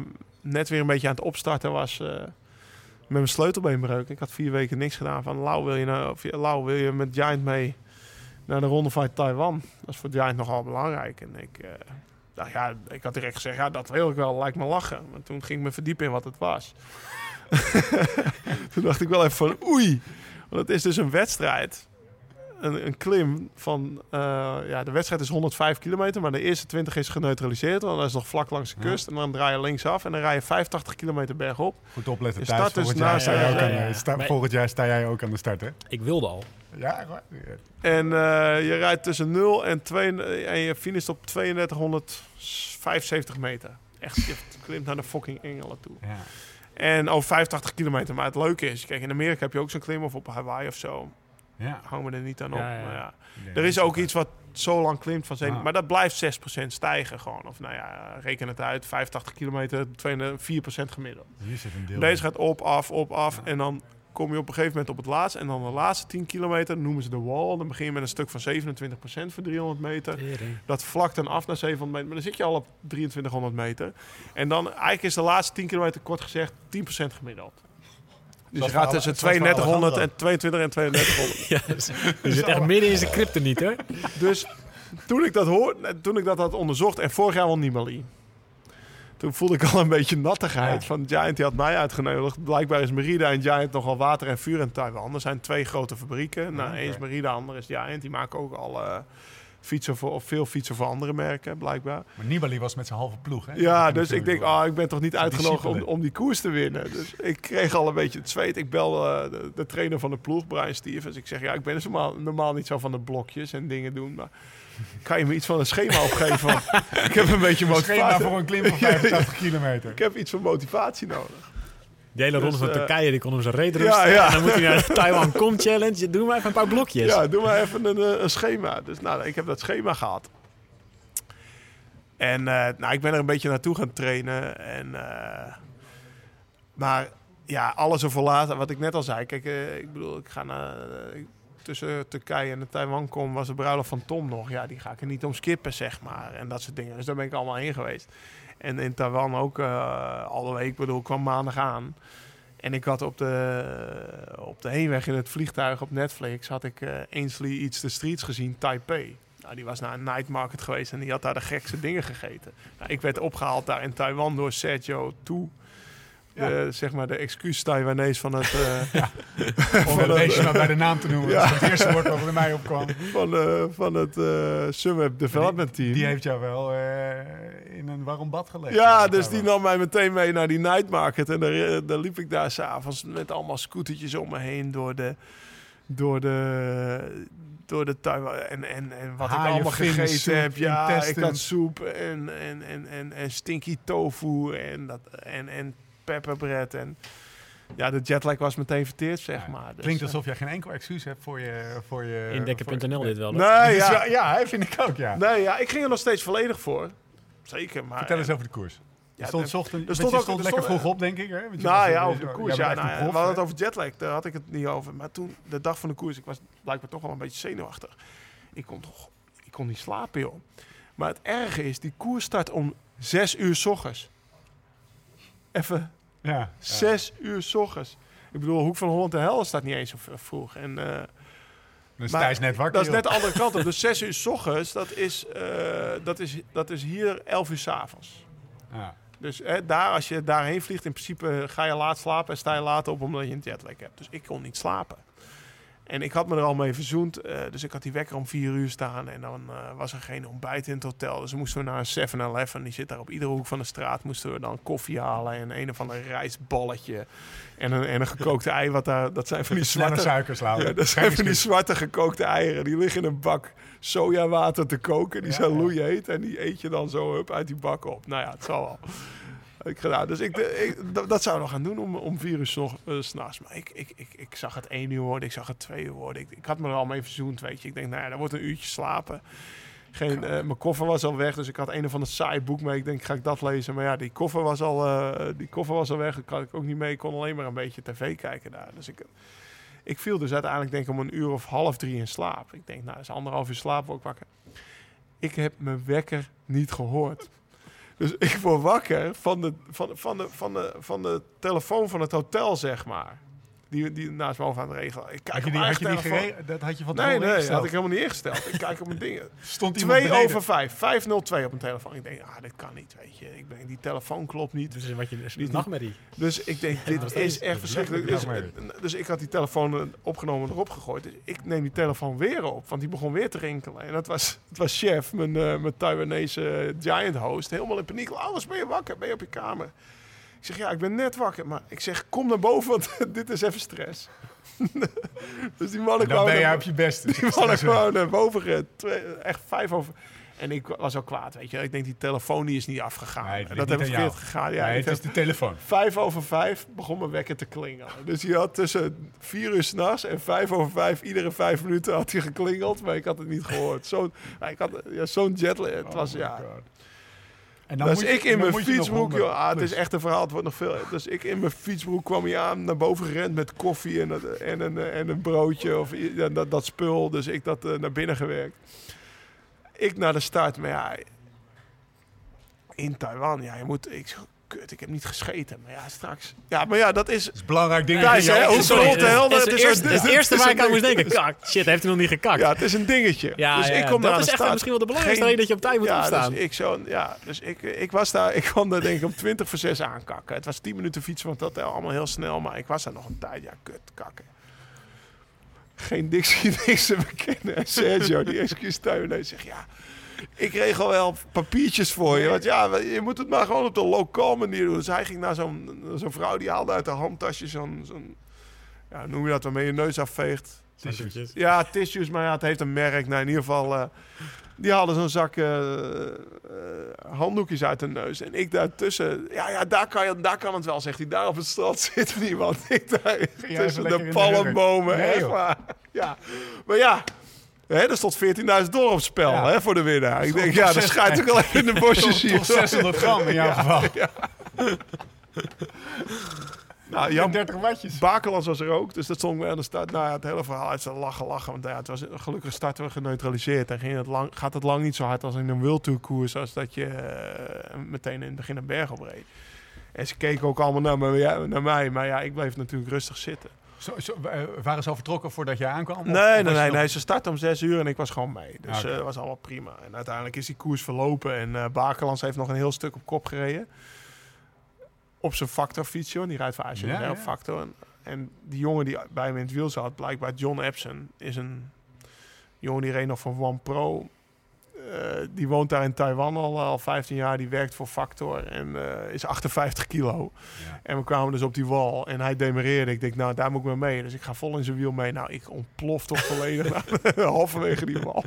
net weer een beetje aan het opstarten was met mijn sleutelbeenbreuk. Ik had vier weken niks gedaan. Van Lau, wil je, nou, of, Lau, wil je met Giant mee naar de ronde van Taiwan? Dat is voor Giant nogal belangrijk. En ik, dacht, ja, ik had direct gezegd, ja, dat wil ik wel, lijkt me lachen. Maar toen ging ik me verdiepen in wat het was. toen dacht ik wel even van, oei. Want het is dus een wedstrijd een, een klim van... eh, ja, de wedstrijd is 105 kilometer, maar de eerste 20 is geneutraliseerd. Want dat is nog vlak langs de Ja. kust. En dan draai je linksaf en dan rij je 85 kilometer bergop. Goed opletten Je thuis. start dus Volgend jaar, naast- sta jij ja, ook ja, aan, sta- Maar- volgend jaar sta jij ook aan de start, hè? Ik wilde al. Ja? En eh, je rijdt tussen 0 en 2 en je finisht op 3275 meter. Echt, je klimt naar de fucking Engelen toe. Ja. En over 85 kilometer. Maar het leuke is, kijk, in Amerika heb je ook zo'n klim of op Hawaii of zo. Ja. Hou me er niet aan op. Ja, Er is ook iets wat zo lang klimt van. Ah. Maar dat blijft 6% stijgen gewoon. Of nou ja, reken het uit. 85 kilometer, 4% gemiddeld. Hier zit een deel. Deze gaat op, af, op, af. En dan kom je op een gegeven moment op het laatste. En dan de laatste 10 kilometer noemen ze de wall. Dan begin je met een stuk van 27% voor 300 meter. Dat vlakt dan af naar 700 meter. Maar dan zit je al op 2300 meter. En dan eigenlijk is de laatste 10 kilometer kort gezegd 10% gemiddeld. Dus je gaat tussen alle- zoals voor 3200 en Alejandro. 22 en 3200. Ja, dus- je zit echt midden in zijn crypto niet, hoor. Dus toen ik dat hoor, toen ik dat had onderzocht en vorig jaar al Nibali. Toen voelde ik al een beetje nattigheid. Ja. Van Giant die had mij uitgenodigd. Blijkbaar is Merida en Giant nogal water en vuur in Taiwan. Er zijn twee grote fabrieken. Nou, oké. één is Merida, de andere is Giant. Die maken ook al eh, fietsen voor, of veel fietsen voor andere merken, blijkbaar. Maar Nibali was met zijn halve ploeg, hè? Ja, dus ik denk, ah, ik ben toch niet uitgenodigd om, om die koers te winnen. Dus ik kreeg al een beetje het zweet. Ik bel eh, de, de trainer van de ploeg, Brian Stevens. Ik zeg, ja, ik ben dus normaal, normaal niet zo van de blokjes en dingen doen. Maar kan je me iets van een schema opgeven? Ik heb een beetje Een schema motivatie. voor een klim van 85 kilometer. Ik heb iets van motivatie nodig. De hele ronde Dus, van eh, Turkije, die kon hem zijn reet rusten. Ja, ja. En dan moet hij naar de Taiwan Com Challenge. Doe maar even een paar blokjes. Ja, doe maar even een, eh, een schema. Dus nou, ik heb dat schema gehad. En eh, nou, ik ben er een beetje naartoe gaan trainen. En, maar ja, alles ervoor laten. Wat ik net al zei. Kijk, ik bedoel, ik ga naar... tussen Turkije en Taiwan kom, was de bruiloft van Tom nog. Ja, die ga ik er niet om skippen, zeg maar. En dat soort dingen. Dus daar ben ik allemaal heen geweest. En in Taiwan ook eh alle week. Ik bedoel, kwam maandag aan. En ik had op de, op de heenweg in het vliegtuig op Netflix... had ik eh Ainsley Eats the Streets gezien, Taipei. Nou, die was naar een night market geweest en die had daar de gekste dingen gegeten. Nou, ik werd opgehaald daar in Taiwan door Sergio De, zeg maar de excuus Taiwanees van het, eh, Om het beestje maar bij de naam te noemen. Ja. Dat is het eerste woord wat bij mij opkwam. van, eh, van het Sunweb Development Team. Die heeft jou wel in een warm bad gelegd. Ja, dus die nam mij meteen mee naar die night market. En daar, daar liep ik daar s'avonds met allemaal scootertjes om me heen door de... Door de door de Taiwan en, en, en wat Haaien, ik allemaal gegeten soep, heb. Ja, ik had soep en, en, en, en, en stinky tofu en, dat, en, en pepperbread. En ja, de jetlag was meteen verteerd, zeg Ja, maar. Dus, Klinkt eh, alsof jij geen enkel excuus hebt voor je... Voor je Indekken.nl dit wel. Nee, ja. ja. ja, hè, vind ik ook, ja. Nee, ja, ik ging er nog steeds volledig voor. Zeker, maar... Vertel eens over de koers. Ja, je stond, s ochtend, er stond, ook- stond er lekker stond- vroeg op, denk ik. Hè? Want Nou ja, over de koers. Ja, nou, ja, prof, we hadden hè? het over jetlag. Daar had ik het niet over. Maar toen, de dag van de koers, ik was blijkbaar toch wel een beetje zenuwachtig. Ik kon, toch, ik kon niet slapen, joh. Maar het erge is, die koers start om zes uur s ochtends. Even Ja. Zes uur s ochtends. Ik bedoel, Hoek van Holland en Hel staat niet eens zo vroeg. En, eh, Dan is Maar Thijs net wakker. dat is net de andere kant op. Dus zes uur s ochtends, dat is, eh, dat is, dat is hier elf uur s avonds. Ja. Dus hè, daar, als je daarheen vliegt, in principe ga je laat slapen en sta je later op omdat je een jetlag hebt. Dus ik kon niet slapen. En ik had me er al mee verzoend. eh, dus ik had die wekker om vier uur staan. En dan eh, was er geen ontbijt in het hotel. Dus we moesten we naar een 7-Eleven. Die zit daar op iedere hoek van de straat. Moesten we dan koffie halen. En een of ander rijstballetje. En een, en een gekookte ei. Wat daar, dat zijn van die zwarte... suikers. Ja, dat zijn van die zwarte gekookte eieren. Die liggen in een bak sojawater te koken. Die Ja, zijn ja. loeiheet. En die eet je dan zo up, uit die bak op. Nou ja, het zal wel. Ik gedaan. Dus ik, ik, dat, zou ik nog gaan doen om, om vier uur nog, eh, s'nachts. Maar ik, ik, ik, ik zag het één uur worden. Ik zag het twee uur worden. Ik, ik had me er al mee verzoend, weet je. Ik denk, nou ja, dan wordt een uurtje slapen. Geen, eh, mijn koffer was al weg, dus ik had een of ander saai boek mee. Ik denk, ga ik dat lezen? Maar ja, die koffer was al, eh, die koffer was al weg. Ik had ik ook niet mee. Ik kon alleen maar een beetje tv kijken daar. Dus ik, ik viel dus uiteindelijk denk ik om een uur of half drie in slaap. Ik denk, nou, is anderhalf uur slaap, ik wakker. Ik heb mijn wekker niet gehoord. Dus ik word wakker van de, van, van, de, van, de, van de telefoon van het hotel, zeg maar. Die, die naast me het regelen. Ik kijk Had je op die, had je die eigen telefoon. gere- Dat had je van Nee, nee, ingesteld. had ik helemaal niet ingesteld. Ik kijk op mijn dingen. Stond iemand 2 beneden? over 5, 502 op mijn telefoon. Ik denk, ah, dit kan niet, weet je. Ik denk, die telefoon klopt niet. Dus wat je dus nachtmerrie. Dus ik denk, dit is echt verschrikkelijk. Dus, dus ik had die telefoon eh, opgenomen en erop gegooid. Dus ik neem die telefoon weer op, want die begon weer te rinkelen. En dat was, het was chef, mijn, eh mijn Taiwanese eh, giant host, helemaal in paniek. Alles ben je wakker? Ben je op je kamer? Ik zeg, ja, ik ben net wakker. Maar ik zeg, kom naar boven, want dit is even stress. dus die mannen Dan ben kwamen je op je best. die mannen gewoon naar boven Echt vijf over... En ik was ook kwaad, weet je. Ik denk, die telefoon die is niet afgegaan. Nee, dat heb ik verkeerd gegaan. Ja, nee, het is de telefoon. Vijf over vijf begon mijn wekker te klingelen. Dus hij had tussen vier uur s'nachts en vijf over vijf... iedere vijf minuten had hij geklingeld, maar ik had het niet gehoord. Zo'n ja, ik had ja, zo'n jetlag. Het was, ja... En Dus moet ik in mijn fietsbroek, 100 joh, ah, het is echt een verhaal, het wordt nog veel. Dus ik in mijn fietsbroek kwam hij aan, naar boven gerend met koffie en, dat- en, een, eh, en een broodje of dat, dat spul. Dus ik dat eh, naar binnen gewerkt. Ik naar de start, maar ja, in Taiwan, ja, je moet, ik, kut, ik heb niet gescheten. Maar ja, straks. Ja, maar ja, dat is, Dat is belangrijk ding. Thijs, hè, hoe de het- helder, het het is is het eerste- waar ik aan moest denken. Kak, shit, heeft hij nog niet gekakt. ja, het is een dingetje. Ja, dus ja, ik kom dat is echt misschien wel de belangrijkste Geen- reden dat je op tijd moet ja, opstaan. Dus ik, zo, ja, dus ik, ik was daar, ik kwam daar denk ik om 20 voor 6 aankakken. Het was 10 minuten fietsen van het hotel, allemaal heel snel, maar ik was daar nog een tijd. Ja, kut, kakken. Geen Dixie niks te bekennen. En Sergio, die excuus thuis, zegt ja, ik regel wel papiertjes voor je. Want ja, je moet het maar gewoon op de lokaal manier doen. Dus hij ging naar zo'n zo'n vrouw, die haalde uit haar handtasje zo'n, zo'n ja, noem je dat, waarmee je neus afveegt. Tissues. Ja, tissues, maar ja, het heeft een merk. Nou, in ieder geval, eh, die haalden zo'n zak eh, eh, handdoekjes uit de neus. En ik daartussen, ja, ja daar, kan je, daar kan het wel, zegt hij. Daar op het strand zit niemand. Ik daar tussen de palmbomen. Nee, echt waar. Ja, maar ja. Hè, er stond 14.000 dollar op spel Ja. hè, voor de winnaar. Ik denk, ja, dan zes- schijt ook wel even in de bosjes hier. Toch 600 gram in jouw geval. Nou, Jan 30 wattjes. Bakelands was er ook, dus dat stond aan de start. Nou ja, het hele verhaal zijn lachen, lachen. Want ja, het was gelukkig starten we geneutraliseerd. En ging het lang, gaat het lang niet zo hard als in een World Tour koers, als dat je eh, meteen in het begin een berg opreed. En ze keken ook allemaal naar, me, naar mij, maar ja, ik bleef natuurlijk rustig zitten. Zo, zo, eh, waren ze al vertrokken voordat jij aankwam? Of Nee, nee, je nee, nog- nee. Ze startte om zes uur en ik was gewoon mee. Dus Ah, oké. eh, dat was allemaal prima. En uiteindelijk is die koers verlopen. En eh Bakelands heeft nog een heel stuk op kop gereden. Op zijn Factor-fietsje, want die rijdt voor ACR Ja, op ja. Factor. En, en die jongen die bij me in het wiel zat, blijkbaar John Epson, is een jongen die reed nog van One Pro. Eh, die woont daar in Taiwan al, al 15 jaar. Die werkt voor Factor en eh, is 58 kilo. Ja. En we kwamen dus op die wal en hij demereerde. Ik denk, nou, daar moet ik mee mee. Dus ik ga vol in zijn wiel mee. Nou, ik ontplof toch volledig halverwege die wal.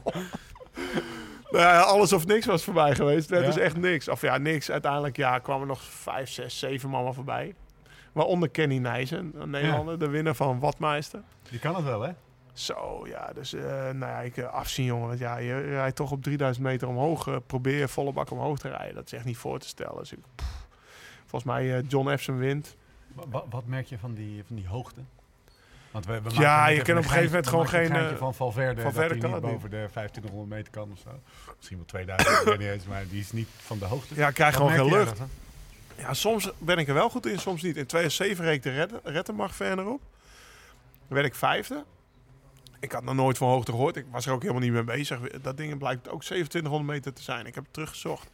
nou ja, alles of niks was voorbij geweest. Het Ja. is echt niks. Of ja, niks. Uiteindelijk ja, kwamen nog vijf, zes, zeven mannen voorbij. Waaronder Kenny Nijssen, een Nederlander, de winnaar van Watmeister. Die kan het wel, hè? Zo, ja, dus eh, nou ja, ik eh, afzien, jongen. Want ja, je rijdt toch op 3000 meter omhoog. eh, probeer je volle bak omhoog te rijden. Dat is echt niet voor te stellen. Dus ik, pff, volgens mij John Epson wint. Wa- wa- wat merk je van die, van die hoogte? Want we, we Ja, je kan op een gegeven moment gewoon geen, van Valverde, Valverde dat kan hij het niet boven de 2500 meter kan of zo. Misschien wel 2000, ik weet niet eens, maar die is niet van de hoogte. Ja, ik krijg Wat gewoon geen lucht. Ja, soms ben ik er wel goed in, soms niet. In 2007 reed ik de Rettenbach verder op. Dan werd ik vijfde. Ik had nog nooit van hoogte gehoord. Ik was er ook helemaal niet mee bezig. Dat ding blijkt ook 2700 meter te zijn. Ik heb het teruggezocht.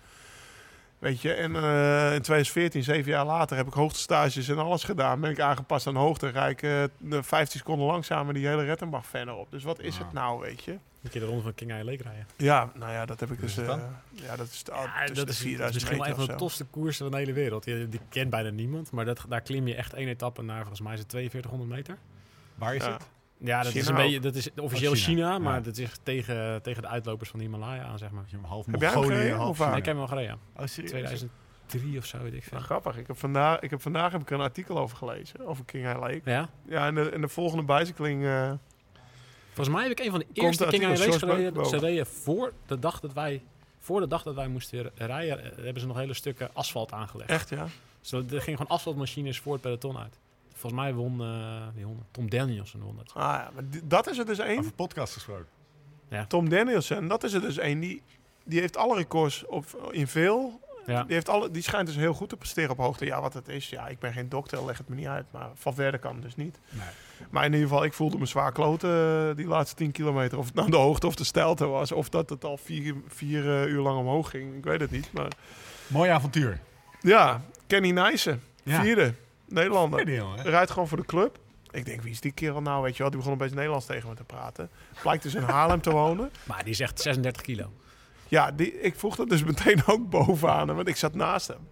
Weet je, en eh, in 2014, zeven jaar later, heb ik hoogtestages en alles gedaan. Ben ik aangepast aan hoogte. Rijd ik eh, de 15 seconden langzamer die hele Rettenbach verder op. Dus wat is het nou, weet je? Een keer de ronde van King Island Lake rijden. Ja, nou ja, dat heb ik dus... eh, ja, dat is, de, Ja, dat is, 4000 dat is misschien wel meter een van de tofste koersen van de hele wereld. Die, die kent bijna niemand, maar dat, daar klim je echt één etappe naar, volgens mij is het 4200 meter. Waar is Ja. het? Ja, dat is een beetje, dat is officieel Oh, China, China, maar ja. dat is tegen, tegen de uitlopers van de Himalaya aan, zeg maar. Half Heb jij hem Mongolië, gereden, half? China. Ik heb hem al gereden, Oh, serieus? 2003 of zo, weet ik veel. Nou, grappig. Ik heb, vandaag, ik heb vandaag heb ik een artikel over gelezen. Over King High Lake. Ja? Ja, en de, en de volgende bicycling... eh, Volgens mij heb ik een van de eerste King races George gereden. Ze reden voor de dag dat wij, voor de dag dat wij moesten rijden, eh, hebben ze nog hele stukken asfalt aangelegd. echt, ja? Dus er gingen gewoon asfaltmachines voor het peloton uit. Volgens mij won, eh, wie won het? Tom Danielson won dat. Ah ja, maar dat is er dus één. Over podcast gesproken. Tom Danielson, dat is er dus één. Die, die heeft alle records op, in veel. Ja. Die, heeft alle, die schijnt dus heel goed te presteren op hoogte. Ja, wat het is. Ja, ik ben geen dokter, leg het me niet uit. Maar van verder kan het dus niet. Nee. Maar in ieder geval, ik voelde me zwaar kloten eh, die laatste 10 kilometer. Of het nou de hoogte of de stijlte was. Of dat het al vier, vier eh, uur lang omhoog ging. Ik weet het niet. Maar Mooi avontuur. ja, Kenny Nijssen. Ja. Vierde. Nederlander. Rijdt gewoon voor de club. Ik denk, wie is die kerel nou? Weet je wel, die begon een beetje Nederlands tegen me te praten. Blijkt dus in Haarlem te wonen. Maar die is echt 36 kilo. Ja, die, ik vroeg dat dus meteen ook bovenaan hem, want ik zat naast hem.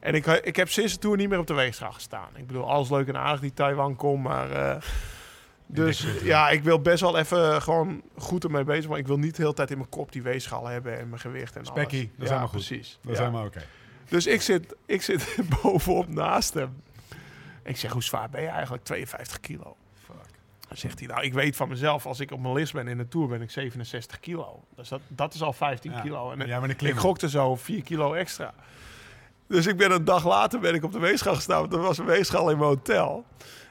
En ik, ik heb sinds de Tour niet meer op de weegschaal gestaan. Ik bedoel, alles leuk en aardig die Taiwan komt, maar... eh, dus ja, ik wil best wel even gewoon goed ermee bezig. Maar ik wil niet de hele tijd in mijn kop die weegschaal hebben en mijn gewicht en Spekkie, alles. dat is ja, helemaal goed. precies. Dat is Ja. helemaal oké. Dus ik zit, ik zit bovenop naast hem. Ik zeg, hoe zwaar ben je eigenlijk? 52 kilo. Fuck. Dan zegt hij, nou, ik weet van mezelf, als ik op mijn list ben in de Tour, ben ik 67 kilo. Dus dat, dat is al 15 Ja. kilo. En Ja, ik gokte zo 4 kilo extra. Dus ik ben een dag later ben ik op de weegschaal gestaan. want Er was een weegschaal in mijn hotel.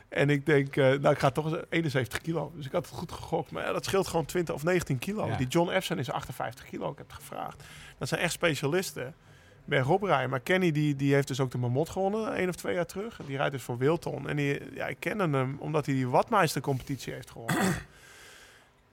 En ik denk, eh, nou, ik ga toch eens 71 kilo. Dus ik had het goed gegokt. Maar ja, dat scheelt gewoon 20 of 19 kilo. Ja. Die John Efson is 58 kilo. Ik heb het gevraagd. Dat zijn echt specialisten. Bergop rijden. Maar Kenny die, die heeft dus ook de Mamot gewonnen. één of twee jaar terug. Die rijdt dus voor Wilton. En die, ja, ik kende hem omdat hij die Watmeister competitie heeft gewonnen.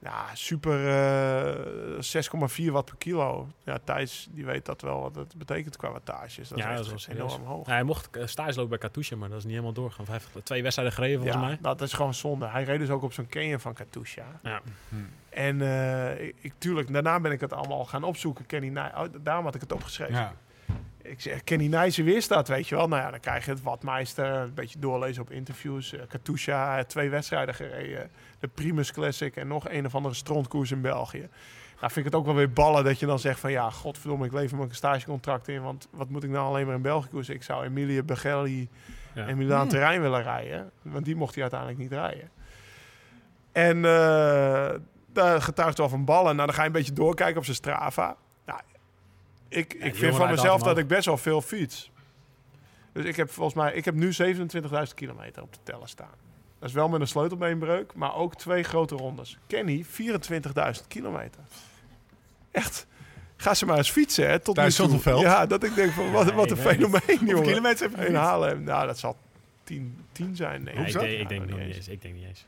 Ja, super eh 6,4 watt per kilo. Ja, Thijs die weet dat wel wat het betekent qua wattages. Dat Ja, is dat echt is enorm hoog. Ja, hij mocht eh, stage lopen bij Katusha, maar dat is niet helemaal doorgaan. Vijf, twee wedstrijden gereden volgens ja, mij. dat is gewoon zonde. Hij reed dus ook op zo'n Canyon van Katusha. Ja. En eh, ik, tuurlijk, daarna ben ik het allemaal gaan opzoeken. Kenny Nij, oh, daarom had ik het opgeschreven. Ja. Ik zeg, Kenny Nijssen wist dat, weet je wel. Nou ja, dan krijg je het Watmeister, een beetje doorlezen op interviews. Eh, Katusha, eh, twee wedstrijden gereden. De Primus Classic en nog een of andere strontkoers in België. Nou vind ik het ook wel weer ballen dat je dan zegt van... ja, godverdomme, ik lever mijn stagecontract in... want wat moet ik nou alleen maar in België koersen? Ik zou Emilia Begelli Ja. en Milaan Terrein willen rijden. Want die mocht hij uiteindelijk niet rijden. En eh, daar getuigt wel van ballen. Nou, dan ga je een beetje doorkijken op zijn Strava ik, ik vind van mezelf dat, ik best wel veel fiets. Dus ik heb volgens mij, ik heb nu 27.000 kilometer op de teller staan. Dat is wel met een sleutelbeenbreuk, maar ook twee grote rondes. Kenny, 24.000 kilometer. Echt. Ga ze maar eens fietsen, hè, tot Thuis nu. Ja, dat ik denk van, wat, wat een fenomeen, jongen. Kilometer heb je? Nou, dat zal 10, 10 zijn. Nee, ik, denk, nou, ik, denk, niet eens. Ik denk niet eens.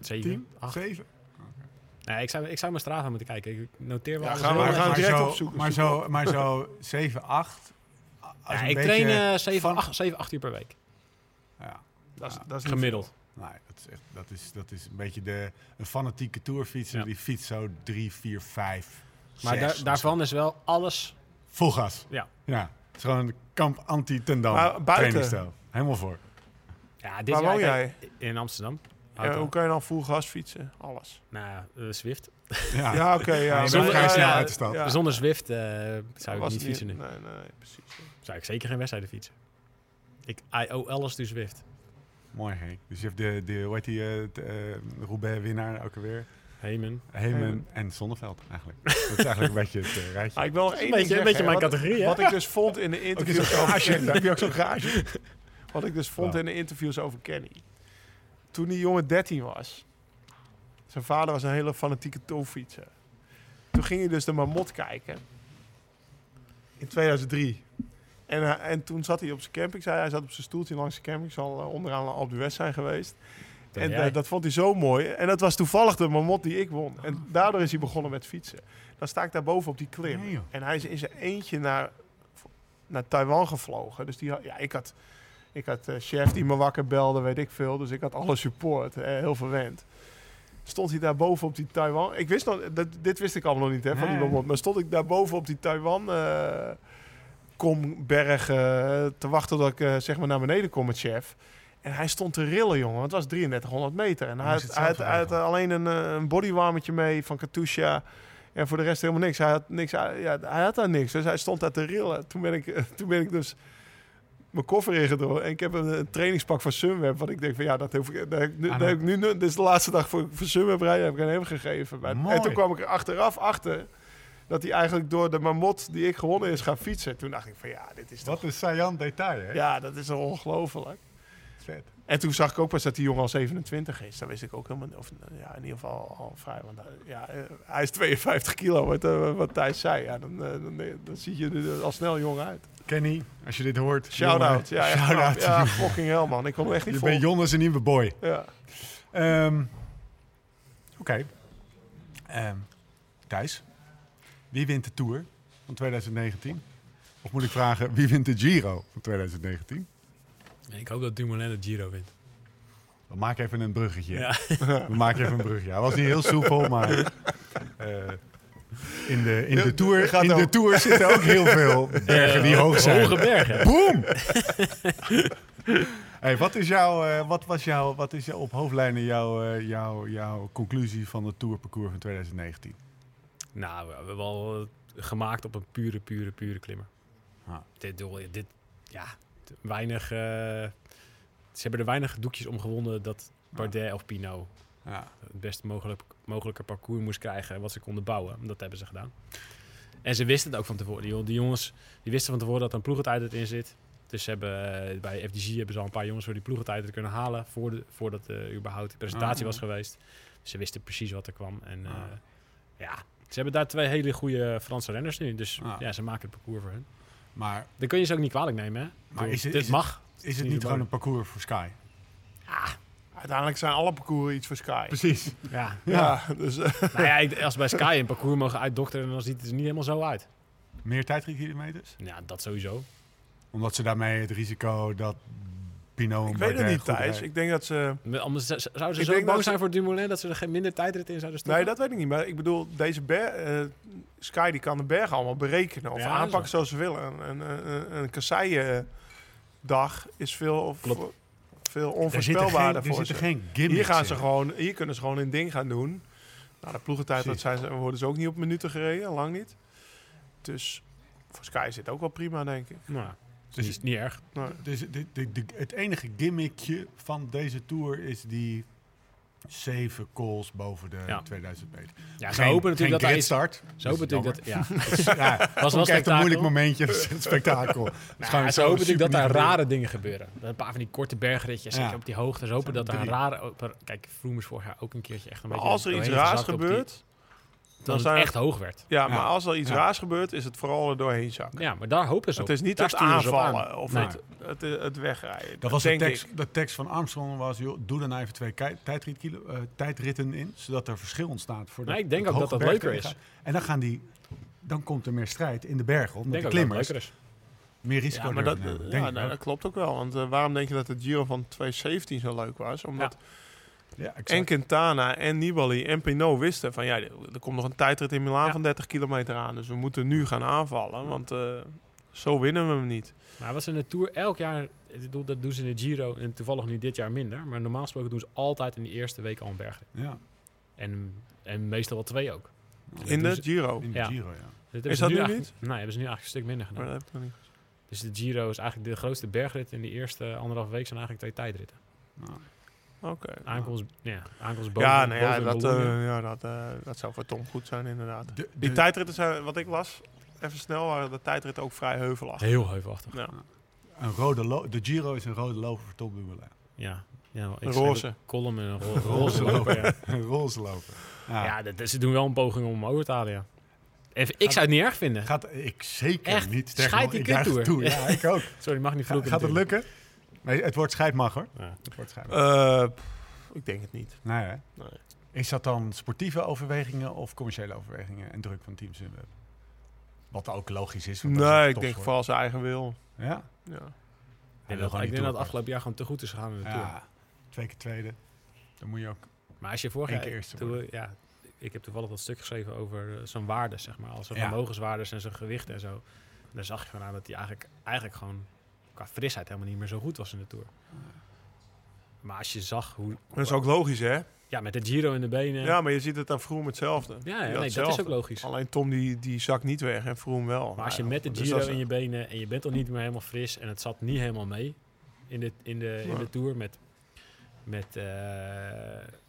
7? 8? 7? Nee, ik zou, ik zou mijn Strava moeten kijken. Ik noteer wel Ja, gaan we- we gaan direct zo, opzoeken. Maar Zoek zo, maar zo 7, 8. Als Ja, ik train eh 7, van- 8, 7, 8 uur per week. Ja, Dat is, dat is Gemiddeld. nee, dat is, echt, dat, is, dat is een beetje de een fanatieke tourfietser. Ja. Die fietst zo 3, 4, 5, Maar daar, daarvan is wel alles... Vol gas. Ja. Ja. Het is gewoon een kamp anti-tendam buiten? Helemaal voor. Ja, dit woon jij? In Amsterdam. Ja, Auto. hoe kan je dan full gas fietsen? Alles. Nou ja, eh, Zwift. Ja, Ja, oké. ja. je bent Zonder- vrij ja, snel ja, uit de stad. ja. Zonder Zwift eh, zou ik niet fietsen nu. Nee, nee, precies. Zou ik zeker geen wedstrijden fietsen. Ik IO alles dus Zwift. Mooi, hè? Dus je hebt de, de hoe heet die, eh, de, eh, Roubaix-winnaar ook alweer. Hemen. Heemen Heemen. en Zonneveld eigenlijk. dat is eigenlijk een beetje het eh, rijtje. Ah, ik wil nog één Een beetje, een beetje mijn categorie, hè? wat, ik dus vond in de interviews over. Heb je ook zo'n garage? Wat ik dus vond Wow. in de interviews over Kenny. Toen die jongen 13 was. Zijn vader was een hele fanatieke toolfietser. Toen ging hij dus de Marmot kijken. In 2003. En, en toen zat hij op zijn camping. Zei, hij zat op zijn stoeltje langs zijn camping. Zal eh, onderaan op de West zijn geweest. En eh, dat vond hij zo mooi. En dat was toevallig de mamot die ik won. En daardoor is hij begonnen met fietsen. Dan sta ik daar boven op die klim. Nee, en hij is in zijn eentje naar, naar Taiwan gevlogen. Dus die ja, ik had, ik had eh, chef die me wakker belde, weet ik veel. Dus ik had alle support, eh, heel verwend. Stond hij daar boven op die Taiwan. Ik wist nog, dat, dit wist ik allemaal nog niet hè, van die mamot. Maar stond ik daar boven op die Taiwan eh komberg eh, te wachten tot ik zeg maar naar beneden kom met chef. En hij stond te rillen, jongen. Het was 3300 meter. En hij had, het hij had, zelf hij had geregeld. alleen een, een bodywarmertje mee van Katusha. En voor de rest helemaal niks. Hij had, niks, hij- ja, hij had daar niks. Dus hij stond daar te rillen. Toen ben ik, toen ben ik dus mijn koffer ingedrongen. En ik heb een, een trainingspak van Sunweb. Want ik denk van ja, dat heb ik, dat heb ik nu. Ah, dat heb ik nu dit is de laatste dag voor, voor Sunweb rijden. Heb ik aan hem gegeven. Maar-. En toen kwam ik er achteraf achter. Dat hij eigenlijk door de mamot die ik gewonnen is gaan fietsen. Toen dacht ik van ja, dit is toch... Wat een saillant detail, hè? Ja, dat is ongelooflijk. Vet. En toen zag ik ook pas dat die jongen al 27 is. Dan wist ik ook helemaal, of ja, in ieder geval al vrij. Want eh, ja, eh, hij is 52 kilo, wat, eh, wat Thijs zei. Ja, dan, eh, dan, dan zie je er al snel jong uit. Kenny, als je dit hoort. Shout-out. Ja, echt Shout-out. knap. Ja, fucking hell, man. Ik kon hem echt niet Je vol. bent Jonas een nieuwe boy. Ja. Ehm, Oké. Ehm, Thijs, wie wint de Tour van 2019? Of moet ik vragen, wie wint de Giro van 2019? Ik hoop dat Dumoulin de Giro wint. We maken even een bruggetje. Ja. We maken even een bruggetje. Hij was niet heel soepel, maar... eh, in de, in de, tour, gaat in de tour zitten ook heel veel bergen die Eh, hoog zijn. Hoge bergen. Boom! hey, wat, is jouw, eh, wat was jouw, wat is jouw, op hoofdlijnen jouw, eh, jouw, jouw conclusie van het tourparcours van 2019? Nou, we hebben wel gemaakt op een pure, pure, pure klimmer. Ah. Dit, dit, ja, weinig... eh, ze hebben er weinig doekjes om gewonnen dat Bardet of Pinot Ja. het best mogelijk, mogelijke parcours moest krijgen en wat ze konden bouwen. Dat hebben ze gedaan. En ze wisten het ook van tevoren. Die, jong- die jongens die wisten van tevoren dat er een ploegentijd in zit. Dus ze hebben, eh, bij FDG hebben ze al een paar jongens voor die ploegentijd kunnen halen voor de, voordat er überhaupt de presentatie Ah. was geweest. Dus ze wisten precies wat er kwam. En eh, Ah. ja, ze hebben daar twee hele goede Franse renners nu. Dus Ah. ja, ze maken het parcours voor hun. Maar Dan kun je ze ook niet kwalijk nemen, hè? Maar Ik is het- dit is het- mag. is het niet niet gewoon een parcours voor Sky? Uiteindelijk zijn alle parcours iets voor Sky. Precies. Ja. Ja, dus eh, nou ja, als bij Sky een parcours mogen uitdokteren, dan ziet het er niet helemaal zo uit. Meer tijdritkilometers? Ja, dat sowieso. Omdat ze daarmee het risico dat Pinot en ik weet het niet, Thijs. rijden- Ik denk dat ze... Anders zouden ze Ik zo bang zijn ze- voor Dumoulin dat ze er geen minder tijdrit in zouden stoppen? Nee, dat weet ik niet. Maar ik bedoel, deze eh, Sky die kan de bergen allemaal berekenen. Of Ja, aanpakken zoals ze willen. Een, een, een, een kasseien-dag is veel, Klopt. Veel Er onvoorspelbaarder er voor zitten geen Hier, gaan ze in. gewoon, hier kunnen ze gewoon een ding gaan doen. Nou, de ploegentijd dat zijn ze, worden ze ook niet op minuten gereden. Lang niet. Dus voor Sky zit ook wel prima, denk ik. Nou, Dus- is niet erg. Dus de, de, de- het enige gimmickje van deze tour is die zeven calls boven de Ja. 2000 meter. Ja, ze hopen natuurlijk dat hij start. Ze hopen natuurlijk dat. Ja, Ja, was was wel echt een moeilijk momentje. Het is een spektakel. Is Nou, gewoon ze zo hopen natuurlijk dat daar rare dingen gebeuren. Dat een paar van die korte bergritjes Ja. op die hoogte. Ze hopen dat er drie. rare. Kijk, Froome is vorig jaar ook een keertje echt een maar beetje. als er iets raars gebeurt, dan het echt hoog werd. ja, Ja. maar als er iets Ja. raars gebeurt, is het vooral er doorheen zakken. Ja, maar daar hopen ze op. Het is niet Daar het aan. aanvallen of Nee. het, het, het wegrijden. Dat was de denk tekst, ik. de tekst van Armstrong was, joh, doe dan even twee tijdritkilo- eh, tijdritten in, zodat er verschil ontstaat voor de Nee, ik denk het ook dat dat leuker is. En dan gaan die, dan komt er meer strijd in de bergen, omdat de ook dat het klimmers leuker is. meer risico Ja, maar dat, ja, dat klopt ook wel. Want eh, waarom denk je dat de Giro van 2017 zo leuk was? Omdat Ja, exact. en Quintana en Nibali en Pinot wisten van... ja, er komt nog een tijdrit in Milaan Ja. van 30 kilometer aan. Dus we moeten nu gaan aanvallen, want eh, zo winnen we hem niet. Maar wat ze in de Tour elk jaar, ik bedoel, dat doen ze in de Giro en toevallig nu dit jaar minder. Maar normaal gesproken doen ze altijd in de eerste week al een bergrit. Ja, En, en meestal wel twee ook. In de ze- Giro. in de Ja. Giro, ja. Dat hebben Is dat nu eigenlijk- Nee, hebben ze nu eigenlijk een stuk minder gedaan. Maar dat heb ik nog niet. Dus de Giro is eigenlijk de grootste bergrit. En die eerste anderhalf week zijn eigenlijk twee tijdritten. Nou, Oké. Aankomst, ja, aankomst boven, Ja, nou ja, dat, eh, ja dat, eh, dat zou voor Tom goed zijn inderdaad. de, Die tijdritten zijn, wat ik las, even snel, waren de tijdritten ook vrij heuvelachtig. Heel heuvelachtig. Ja. een rode lo- de Giro is een rode loper voor Tom Dumoulin. Ja. ja ik roze. column en een ro- roze loper. Ja, Een roze loper. Ja. ja dat, ze doen wel een poging om hem over te halen, ja. Even, ik zou het niet erg vinden. Gaat, ik zeker Echt? niet. Sterker Scheid die kuttoer. toe. Ja, ik ook. Sorry, mag niet Ga- vloeken gaat het lukken? Nee, het woord scheid mag hoor. Ja. Het woord scheid. Eh, pff, ik denk het niet. Nee, hè? Nee. Is dat dan sportieve overwegingen of commerciële overwegingen en druk van teams in hebben? Wat ook logisch is. want is Nee, ik denk vooral zijn eigen wil. Ja? Ja. Ik Hij denk wil dat, gewoon ik denk dat het afgelopen jaar gewoon te goed is gegaan in de Tour. Ja, twee keer tweede. Dan moet je ook... Maar als je vorig Eén jaar... keer eerste ja, ik heb toevallig dat stuk geschreven over eh, zijn waarden, zeg maar. Als zijn Ja. vermogenswaardes en zijn gewicht en zo. En daar zag je gewoon aan dat hij eigenlijk, eigenlijk gewoon qua frisheid helemaal niet meer zo goed was in de Tour. Maar als je zag hoe... Dat is ook logisch, hè? Ja, met de Giro in de benen. Ja, maar je ziet het aan Vroom hetzelfde. ja, nee, dat is ook logisch. Alleen Tom die, die zakt niet weg en Vroom wel. Maar als je met de dus Giro in je benen en je bent al niet meer helemaal fris en het zat niet helemaal mee in de, in de, in Ja. de Tour met, met, eh,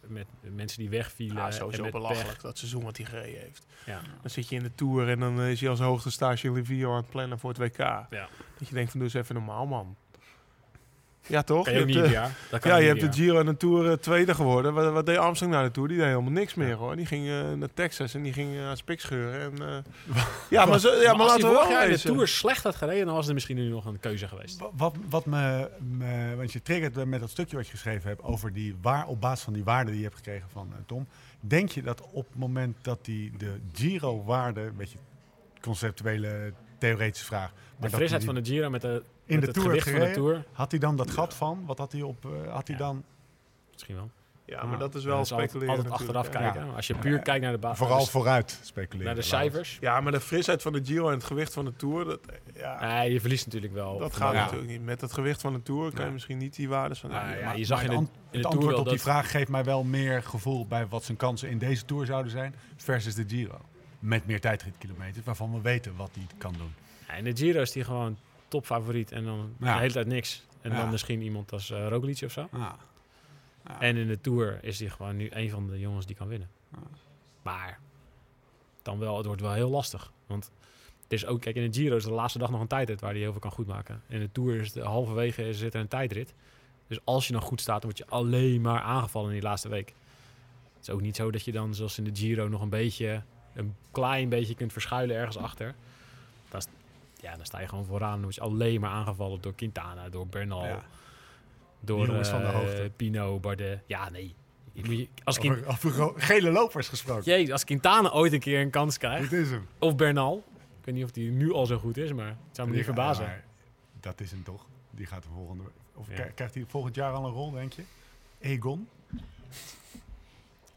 met mensen die wegvielen. Ja, en sowieso belachelijk pech. dat seizoen wat hij gereden heeft. Ja. Dan zit je in de Tour en dan eh, is hij als hoogste stage Livio aan het plannen voor het WK. Ja. Dat je denkt van, doe eens even normaal, man. Ja, toch? Kan je ook hebt, niet eh. Dat kan ja, je niet hebt de Giro en de Tour eh, tweede geworden. Wat, wat deed Armstrong na de Tour? Die deed helemaal niks meer, hoor. Die ging eh, naar Texas en die ging eh, aan spik scheuren. En, eh, ja, maar, zo, ja, maar, als laten hij we wel de. Tour slecht had gereden, dan was er misschien nu nog een keuze geweest. Wa- Wat, wat me, me- Want je triggert met dat stukje wat je geschreven hebt over die waar, op basis van die waarden die je hebt gekregen van Tom. Denk je dat op het moment dat die de Giro-waarde, een beetje conceptuele, theoretische vraag. De frisheid die- van de Giro met, de, in de Tour gewicht van de gereden? Tour. Had hij dan dat gat van? Wat had hij op? eh, had hij Ja. dan Misschien wel. Ja, maar dat is wel Dat is altijd, speculeren altijd achteraf kijken. Ja. Als je puur Ja. kijkt naar de basis. vooral vooruit speculeren? naar de cijfers. Ja. maar de frisheid van de Giro en het gewicht van de Tour, dat, ja, Nee, je verliest natuurlijk wel. dat gaat Ja. natuurlijk niet. Met het gewicht van de Tour kan je misschien niet die waardes van... Nou ja, Maar- je zag maar in de, het ant- in de Het Tour antwoord wel op die vraag geeft mij wel meer gevoel bij wat zijn kansen in deze Tour zouden zijn versus de Giro. Met meer tijdritkilometers, waarvan we weten wat hij kan doen. Ja, in de Giro is hij gewoon topfavoriet en dan Ja. de hele tijd niks. En dan misschien iemand als eh Roglic of zo. En in de Tour is hij gewoon nu een van de jongens die kan winnen. Maar dan wel, het wordt wel heel lastig. Want het is ook, kijk, in de Giro is de laatste dag nog een tijdrit waar hij heel veel kan goedmaken. In de Tour is het halverwege zit er een tijdrit. Dus als je nog goed staat, dan word je alleen maar aangevallen in die laatste week. Het is ook niet zo dat je dan, zoals in de Giro, nog een beetje, een klein beetje kunt verschuilen ergens achter. Ja, dan sta je gewoon vooraan. Dan je alleen maar aangevallen door Quintana, door Bernal, Ja. door jongens van de eh, hoogte. Pino, Bardet. Ja, nee. Je Als, Over, gele lopers gesproken. Jee, als Quintana ooit een keer een kans krijgt, Dit is hem. of Bernal, ik weet niet of die nu al zo goed is, maar het zou me niet verbazen. ja, dat is hem toch. Die gaat de volgende. Of Ja. krijgt hij volgend jaar al een rol, denk je? Egon?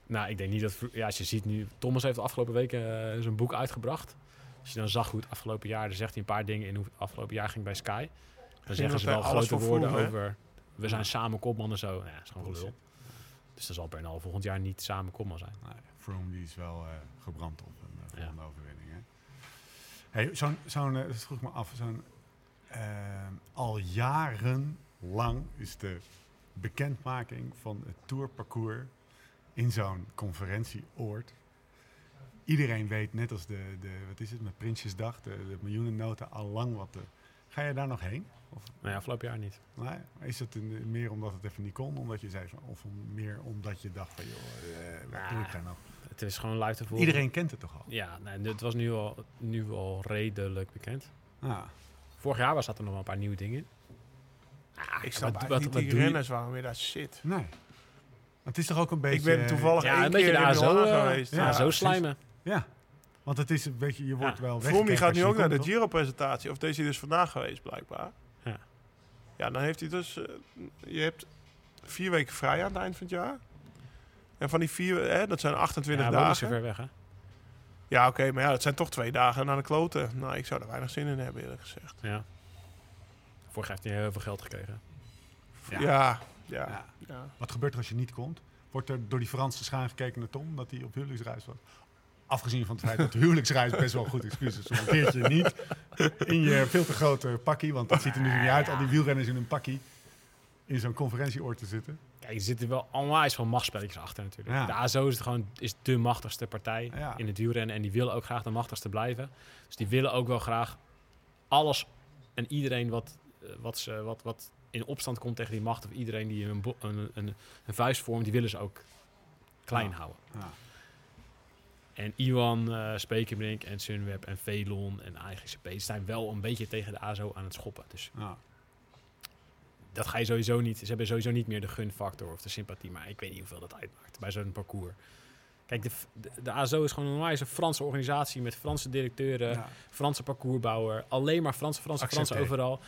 Nou, ik denk niet dat... Ja, als je ziet nu... Thomas heeft de afgelopen weken eh, zijn boek uitgebracht. Als je dan zag hoe het afgelopen jaar... Dan zegt hij een paar dingen in hoe het afgelopen jaar ging bij Sky. Dan zeggen ze wel grote woorden over... We zijn samen kopman en zo. Ja, dat is gewoon gelul. Dus dan zal Bernal volgend jaar niet samen kopman zijn. Nee, Froome die is wel eh, gebrand op een uh, Ja. volgende overwinning. Hè? Hey, zo'n, zo'n, eh, dat vroeg me af, zo'n, eh, al jarenlang is de bekendmaking van het tourparcours in zo'n conferentieoord. Iedereen weet, net als de, de wat is het, met Prinsjesdag, de, de miljoenennota, al lang wat de... Ga je daar nog heen? Of, Nee, afgelopen jaar niet. nee, is het een, meer omdat het even niet kon, omdat je zei, van- of meer omdat je dacht van, joh, eh, wat doe ik daar nou? Het is gewoon live te volgen. Iedereen kent het toch al? Ja, nee, het was nu al, nu al redelijk bekend. Ah. Vorig jaar was er nog wel een paar nieuwe dingen in. Ah, Ik snap wat- niet wat die renners waarom je daar zit. Nee. Het is toch ook een beetje... Ik ben toevallig Ja, één een beetje keer de in ASO, Milaan eh, geweest. ja, Ja, zo slijmen. Ja. Want het is een beetje... Je wordt Ja. wel die weggekeken gaat nu ook naar de? Giro-presentatie. Of deze is dus vandaag geweest, blijkbaar. Ja. Ja, dan heeft hij dus... eh, je hebt vier weken vrij aan het eind van het jaar. En van die vier, hè, dat zijn 28 Ja, wel niet zo dagen. ver weg, hè? Ja, oké, maar ja, dat zijn toch twee dagen naar de kloten. Nou, ik zou er weinig zin in hebben, eerlijk gezegd. Ja. Vorig jaar heeft hij heel veel geld gekregen. Ja. Ja, ja, ja. Ja. ja. Wat gebeurt er als je niet komt? Wordt er door die Franse schaan gekeken naar Tom, dat hij op huwelijksreis was? Afgezien van het feit dat de huwelijksreis best wel een goed excuus is. om een keertje niet in je veel te grote pakkie, want dat ziet er nu niet uit, al die wielrenners in een pakkie, in zo'n conferentieoord te zitten. Kijk, er zitten wel onwijs veel machtspelletjes achter natuurlijk. Ja. De ASO is het gewoon is de machtigste partij Ja. in het wielrennen. En die willen ook graag de machtigste blijven. Dus die willen ook wel graag alles en iedereen wat, eh, wat, ze, wat, wat in opstand komt tegen die macht... of iedereen die een, een, een vuist vormt, die willen ze ook klein Ja. houden. En Iwan, eh Spekerbrink en Sunweb en Velon en IGCP zijn wel een beetje tegen de ASO aan het schoppen. Dus Ja. dat ga je sowieso niet. Ze hebben sowieso niet meer de gunfactor of de sympathie. Maar ik weet niet hoeveel dat uitmaakt bij zo'n parcours. Kijk, de, de, de ASO is gewoon een onwijs een Franse organisatie met Franse directeuren, Ja. Franse parcoursbouwer. Alleen maar Franse, Franse, Franse Accepté. overal.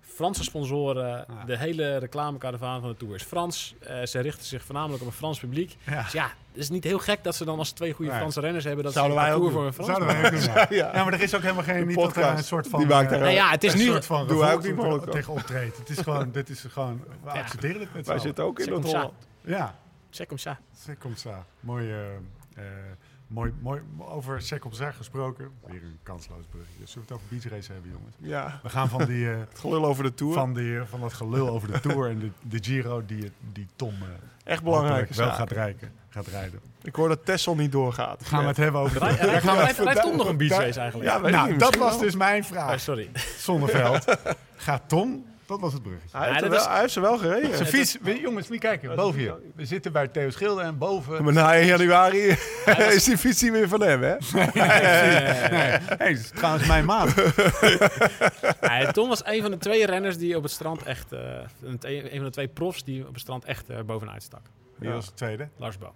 Franse sponsoren. Ja. De hele reclamekaravaan van de Tour is Frans. Eh, ze richten zich voornamelijk op een Frans publiek. Ja. Dus ja, het is niet heel gek dat ze dan als twee goede Nee. Franse renners hebben... dat Zouden ze wij een ook parcours voor een Zouden Frans wij ook doen, ja. Maar er is ook helemaal geen... Niet podcast. dat een soort van... Die maakt eh, daar Nou ja, het is een nu... soort van Doe hij ook niet tegen optreedt. Het is gewoon, dit is gewoon, we Ja. accepteren het met z'n Wij zitten ook in ça. Holland. Ja, C'est comme ça. c'est comme ça. Mooi, eh, eh, mooi, mooi, over ça gesproken. Weer een kansloos bruggetje. Zullen we het over beach race hebben, jongens? Ja, We gaan van die... eh, het gelul over de Tour. van, die, van dat gelul over de Tour en de, de Giro die, die Tom eh, Echt belangrijke hopelijk wel gaat, rijken, gaat rijden. Ik hoor dat Tessel niet doorgaat. Gaan we het hebben over... Rij- de- Rijdt gaan we rijdt- Tom nog een beach daar- race eigenlijk? Ja, Nou, dat was wel. dus mijn Oh, vraag. sorry. Zonneveld. Gaat Tom... Dat was het bruggetje. Hij, heeft Ja, er wel, hij heeft ze wel gereden. Zijn fiets, we- jongens, niet kijken, boven hier. We zitten bij Theo Schilder en boven... Maar na 1 januari is die fiets niet meer van hem, hè? Nee, hey, dat is trouwens mijn maat. Ja, Tom was een van de twee renners die op het strand echt... eh, een, van de twee profs die op het strand echt eh, bovenuit stak. Wie was de tweede? Lars Boom.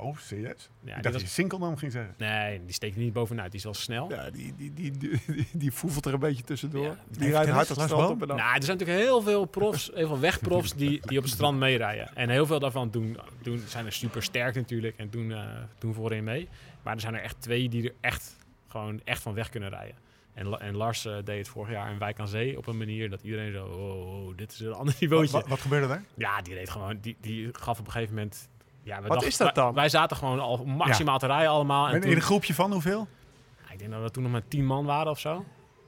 Oh, serieus? Ja, ik die dacht was- dat je Sinkelnaam ging zeggen. Nee, die steekt er niet bovenuit. Die is wel snel. Ja, die, die, die, die, die, die voefelt er een beetje tussendoor. Ja. Die rijdt hard dat, het strand op en. Nou, er zijn natuurlijk heel veel profs, heel veel wegprofs die, die op het strand meerijden. En heel veel daarvan doen, doen, zijn er super sterk natuurlijk en doen, eh, doen voorin mee. Maar er zijn er echt twee die er echt, gewoon echt van weg kunnen rijden. En, en Lars eh, deed het vorig jaar in Wijk aan Zee op een manier dat iedereen zo, oh, oh, dit is een ander Wat, niveautje. wat, wat gebeurde er? Ja, die reed gewoon, die, die gaf op een gegeven moment... Ja, we Wat dachten- is dat dan? Wij, zaten gewoon al maximaal te rijden allemaal. En toen, in een groepje van hoeveel? ja, ik denk dat we toen nog maar tien man waren of zo.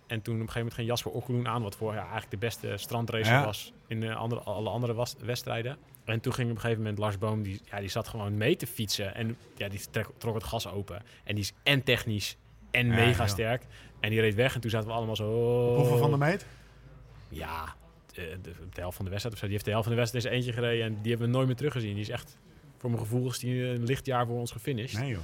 En toen op een gegeven moment ging Jasper Okkeloen aan, wat vorig jaar eigenlijk de beste strandracer Ja. was in de andere, alle andere was, wedstrijden. En toen ging op een gegeven moment Lars Boom, die, ja, die zat gewoon mee te fietsen. En ja, die trek- trok het gas open. En die is en technisch en Ja, mega sterk. En die reed weg en toen zaten we allemaal zo... oh. Hoeveel van de meet? Ja, de, de, de helft van de wedstrijd of zo. Die heeft de helft van de wedstrijd is eentje gereden en die hebben we nooit meer teruggezien. Die is echt, voor mijn gevoel, is die een lichtjaar voor ons gefinished. Nee joh.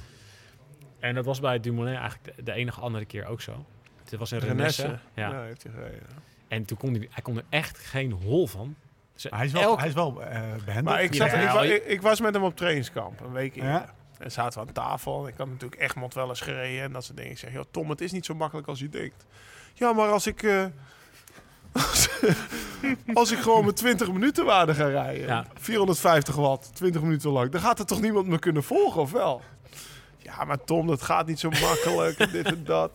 En dat was bij Dumoulin eigenlijk de, de enige andere keer ook zo. Het was een Renesse. Renesse. Ja. Ja, heeft hij gereden. En toen kon hij, hij kon er echt geen hol van. Dus Hij is wel, elk- hij is wel eh behendig. Maar ik, Ja, zat, ik, wa- ik, ik was met hem op trainingskamp, een week eerder. Ja. En zaten we aan tafel. En ik had natuurlijk Egmond wel eens gereden. En dat soort dingen. Ik zeg, joh, Tom, het is niet zo makkelijk als je denkt. Ja, maar als ik... eh, als, ik gewoon met 20 minuten waarde ga rijden. Ja. 450 watt, 20 minuten lang. Dan gaat er toch niemand me kunnen volgen, of wel? Ja, maar Tom, dat gaat niet zo makkelijk. en dit en dat.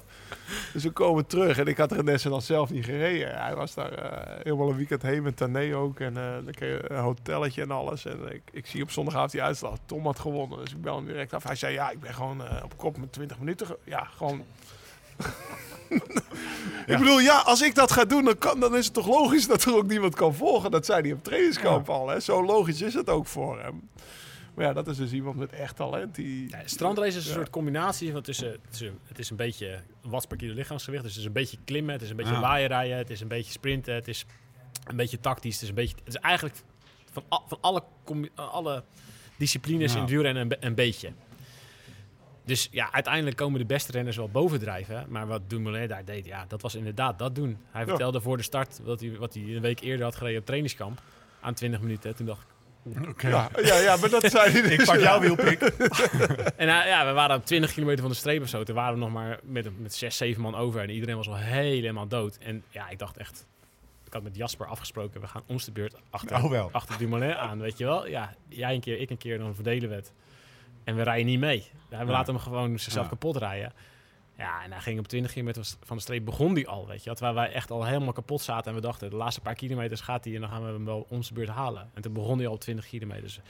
Dus we komen terug. En ik had Renesse dan zelf niet gereden. Hij was daar eh, helemaal een weekend heen met Tané ook. En eh, dan kreeg je een hotelletje en alles. En ik, ik zie op zondagavond die uitslag. Tom had gewonnen. Dus ik bel hem direct af. Hij zei, ja, ik ben gewoon eh, op kop met 20 minuten. Ja, gewoon... Ik bedoel, ja, als ik dat ga doen, dan, kan, dan is het toch logisch dat er ook niemand kan volgen. Dat zei hij op trainingskamp al. Hè? Zo logisch is het ook voor hem. Maar ja, dat is dus iemand met echt talent. Die, Ja, strandrace is een Ja. soort combinatie van tussen... Het is, een, het is een beetje watts per kilo lichaamsgewicht. Dus het is een beetje klimmen, het is een beetje Ja. waaien rijden, het is een beetje sprinten, het is een beetje tactisch. Het is, een beetje, het is eigenlijk van, van alle, alle disciplines Ja. in een, be- een beetje. Dus ja, uiteindelijk komen de beste renners wel bovendrijven. Maar wat Dumoulin daar deed, ja, dat was inderdaad dat doen. Hij Ja. vertelde voor de start wat hij, wat hij een week eerder had gereden op trainingskamp. Aan 20 minuten. Toen dacht ik, ja, ja, ja, maar dat zei hij dus. Ik pak jouw wielpik. En uh, ja, we waren op 20 kilometer van de streep of zo. Toen waren we nog maar met, met 6, 7 man over. En iedereen was al helemaal dood. En ja, ik dacht echt... Ik had met Jasper afgesproken, we gaan ons de beurt achter, Oh wel. achter Dumoulin aan, weet je wel. Ja, jij een keer, ik een keer, dan verdelen we het. En we rijden niet mee. We Ja. laten hem gewoon zichzelf Ja. kapot rijden. Ja, en hij ging op 20 kilometer van de streep, begon die al, weet je. Terwijl wij echt al helemaal kapot zaten. En we dachten, de laatste paar kilometers gaat hij en dan gaan we hem wel onze beurt halen. En toen begon hij al op 20 kilometer.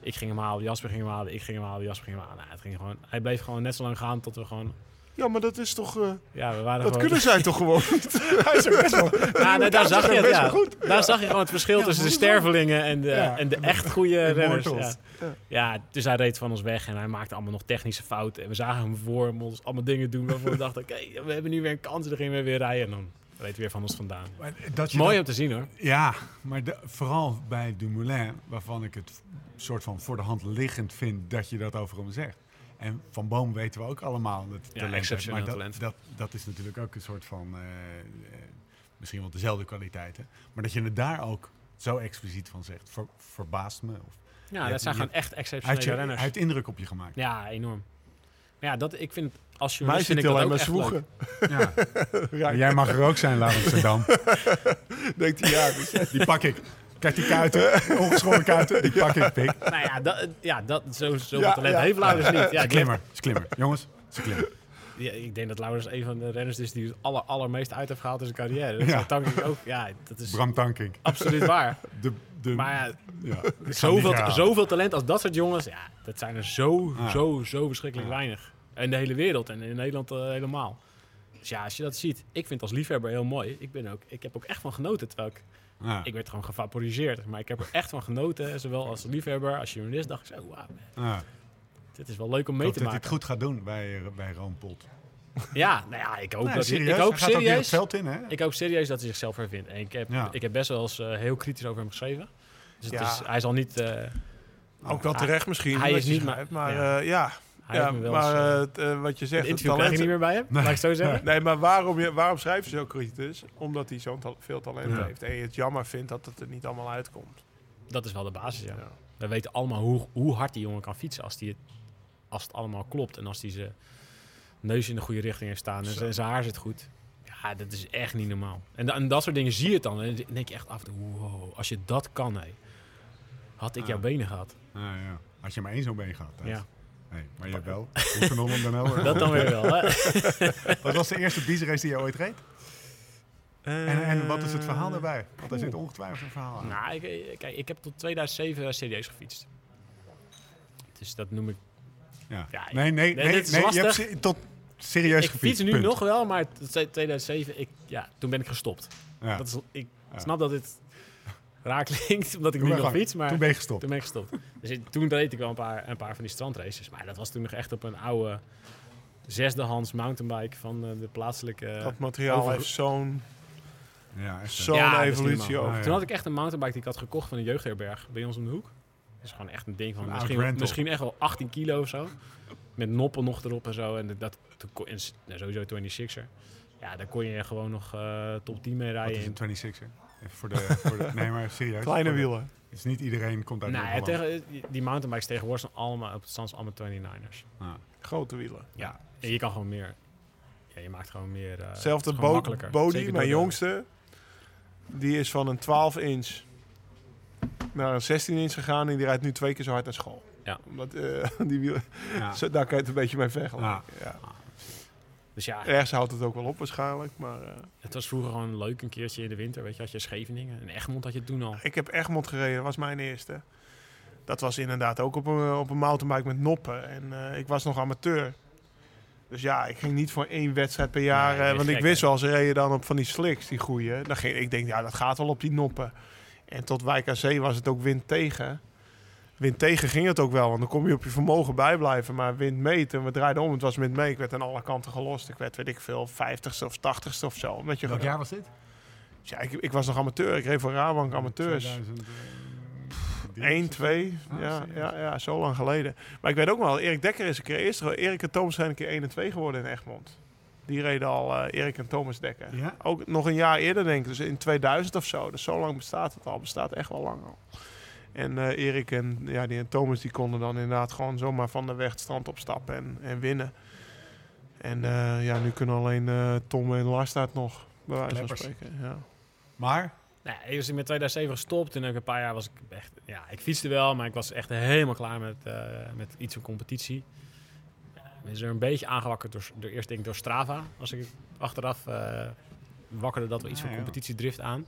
Ik ging hem halen, Jasper ging hem halen, ik ging hem halen, Jasper ging hem halen. Nou, het ging gewoon, hij bleef gewoon net zo lang gaan tot we gewoon... Ja, maar dat is toch... eh, Ja, we waren dat gewoon... kunnen zij toch gewoon? Hij is best wel... Ja, nee, daar zag je het, ja. goed. Daar zag je gewoon het verschil Ja, tussen de stervelingen en de, Ja. en de echt goede renners. Ja. Dus hij reed van ons weg en hij maakte allemaal nog technische fouten. En we zagen hem voor hem ons allemaal dingen doen waarvan we dachten, oké, we hebben nu weer een kans. En dan gingen we weer rijden en dan reed hij weer van ons vandaan. Maar Dat Mooi dat- om te zien hoor. Ja, maar de- vooral bij Dumoulin, waarvan ik het soort van voor de hand liggend vind dat je dat over hem zegt, En Van Boom weten we ook allemaal dat Ja, talent heeft. Maar dat, talent. Dat, dat is natuurlijk ook een soort van... eh, eh, misschien wel dezelfde kwaliteiten. Maar dat je het daar ook zo expliciet van zegt, ver- verbaast me. Of, Ja, Je- dat zijn je- gewoon echt exceptionele je, hij renners. heeft indruk op je gemaakt. Ja, enorm. Maar ja, dat, ik vind, als Mij journalist vind zit ik dat alleen ook echt zwoegen. Ja. Ja, Jij mag er ook zijn, Laurens Amsterdam. denkt hij, ja, je. Die pak ik. Kijk die kuiten, ongeschoren kuiten, die pak ik, pik. Nou ja, dat, ja, dat, zo, zoveel Ja, talent ja. heeft Laurens niet. Ja, is klimmer, is klimmer. Jongens, is een klimmer. ja, ik denk dat Laurens een van de renners is die het aller, allermeest uit heeft gehaald in zijn carrière. Dat Ja. ik ook. Ja, dat is Bram Tankink. absoluut waar. De, de, Maar ja, ja, zoveel, zoveel talent als dat soort jongens, ja, dat zijn er zo, Ja. zo, zo verschrikkelijk Ja. weinig. In de hele wereld en in Nederland eh, helemaal. Dus ja, als je dat ziet, ik vind het als liefhebber heel mooi. Ik, ben ook, ik heb ook echt van genoten, terwijl ik, Ja, ik werd gewoon gevaporiseerd. Maar ik heb er echt van genoten, zowel als liefhebber, als journalist, dacht ik zo, wauw, ja. dit is wel leuk om Ik mee hoop te dat hij maken. het goed gaat doen bij, bij Pot. Ja, nou ja, ik hoop, Nee, dat serieus, ik hoop serieus, veld in, hè? ik hoop serieus dat hij zichzelf hervindt. En ik heb, Ja. ik heb best wel eens eh, heel kritisch over hem geschreven. Dus het Ja. is, hij zal niet... eh, Ook wel terecht misschien. Hij is niet schrijft, maar- maar ja. ja, hij ja heeft me wel eens, maar eh, eh, eh, wat je zegt, het interview krijg je talent... niet meer bij hem, Nee. laat ik het zo zeggen. Nee, maar waarom, je, waarom schrijf je zo kritisch? Omdat hij zo'n veel talent Ja. heeft. En je het jammer vindt dat het er niet allemaal uitkomt. Dat is wel de basis, ja. Ja. We weten allemaal hoe, hoe hard die jongen kan fietsen als, die het, als het allemaal klopt. En als hij zijn neus in de goede richting heeft staan en zijn- zijn haar zit goed. Ja, dat is echt niet normaal. En, da- en dat soort dingen zie je het dan. En dan denk je echt af en toe, wow, als je dat kan, hé. Had ik jouw benen gehad. Ja, ja. Als je maar één zo'n been gaat. Thijs. Ja, Nee, maar je wel. Dan wel. dat dan weer wel, hè. Wat was de eerste biezenrace die je ooit reed? En, en wat is het verhaal daarbij? Want er zit ongetwijfeld een verhaal aan. Nou, ik, ik- kijk, ik heb tot 2007 serieus gefietst. Dus dat noem ik... Ja. Ja, nee, nee, nee, nee. je hebt tot serieus ik gefietst, fiets nu punt. nog wel, maar tot 2007, ik, ja, toen ben ik gestopt. Ja. Dat is, ik Ja. snap dat dit raar klinkt, omdat ik Doe nu nog fiets, maar Toen ben je gestopt. toen ben ik gestopt. Dus ik- toen reed ik wel een paar, een paar van die strandraces, maar dat was toen nog echt op een oude zesdehands mountainbike van eh, de plaatselijke... dat materiaal over- heeft zo'n Ja, zo'n Ja, is evolutie. Ja, ja. Toen had ik echt een mountainbike die ik had gekocht van een jeugdherberg bij ons om de hoek. Dat is gewoon echt een ding van Een misschien, misschien echt wel 18 kilo of zo. Met noppen nog erop en zo. En dat, toen en nou, sowieso 26er. Ja, daar kon je gewoon nog eh, top 10 mee Wat rijden. is in een 26 er Even voor de, voor de, nee, maar serieus. Kleine de- wielen. Dus niet iedereen komt uit Nou, Noord-Holland. tegen, die- mountainbikes tegenwoordig zijn allemaal op het stand allemaal 29ers. Ah. Grote wielen. Ja. En je kan gewoon meer. Ja, je maakt gewoon meer. eh, bo makkelijker. body, Zeker mijn jongste. Die is van een 12 inch naar een 16 inch gegaan en die rijdt nu twee keer zo hard naar school. Ja. Omdat, eh, die wielen, Ja. zo, daar kan je het een beetje mee vergelijken. Ja. Dus ja, Ergens houdt het ook wel op waarschijnlijk. Maar eh, het was vroeger gewoon leuk een keertje in de winter. Weet je, had je Scheveningen. En Egmond had je toen al. ik heb Egmond gereden, dat was mijn eerste. Dat was inderdaad ook op een, op een mountainbike met noppen. En eh, ik was nog amateur. Dus ja, ik ging niet voor één wedstrijd per jaar. Nee, eh, want ik wist wel, ze reden dan op van die slicks, die goeie. Dan ging, ik denk, ja, dat gaat wel op die noppen. En tot Wijk aan Zee was het ook wind tegen. Wind tegen ging het ook wel, want dan kom je op je vermogen bijblijven. Maar wind mee, toen we draaiden om, het was wind mee. Ik werd aan alle kanten gelost. Ik werd, weet ik veel, 50ste of 80ste of zo. Omdat je Welk jaar was dit? ja, ik, ik was nog amateur. Ik reed voor Rabank amateurs. 2000, eh, 1, 2, Ah, ja, serieus? ja, ja, zo lang geleden. Maar ik weet ook wel, Erik Dekker is een keer eerst. Erik en Thomas zijn een keer 1 en 2 geworden in Egmond. Die reden al eh, Erik en Thomas Dekker. Ja? Ook nog een jaar eerder denk ik, dus in 2000 of zo. Dus zo lang bestaat het al, bestaat echt wel lang al. En eh, Erik en, ja, die en Thomas die konden dan inderdaad gewoon zomaar van de weg het strand opstappen en, en winnen. En eh, ja, nu kunnen alleen eh, Tom en Lars dat nog, bij wijze van spreken. Ja. Maar, Nou, ik was in met 2007 gestopt. En een paar jaar was ik echt... Ja, ik fietste wel, maar ik was echt helemaal klaar met, met iets van competitie. We is er een beetje aangewakkerd door, door eerst denk ik door Strava. Als ik achteraf wakkerde dat wel iets Ah, van competitiedrift aan.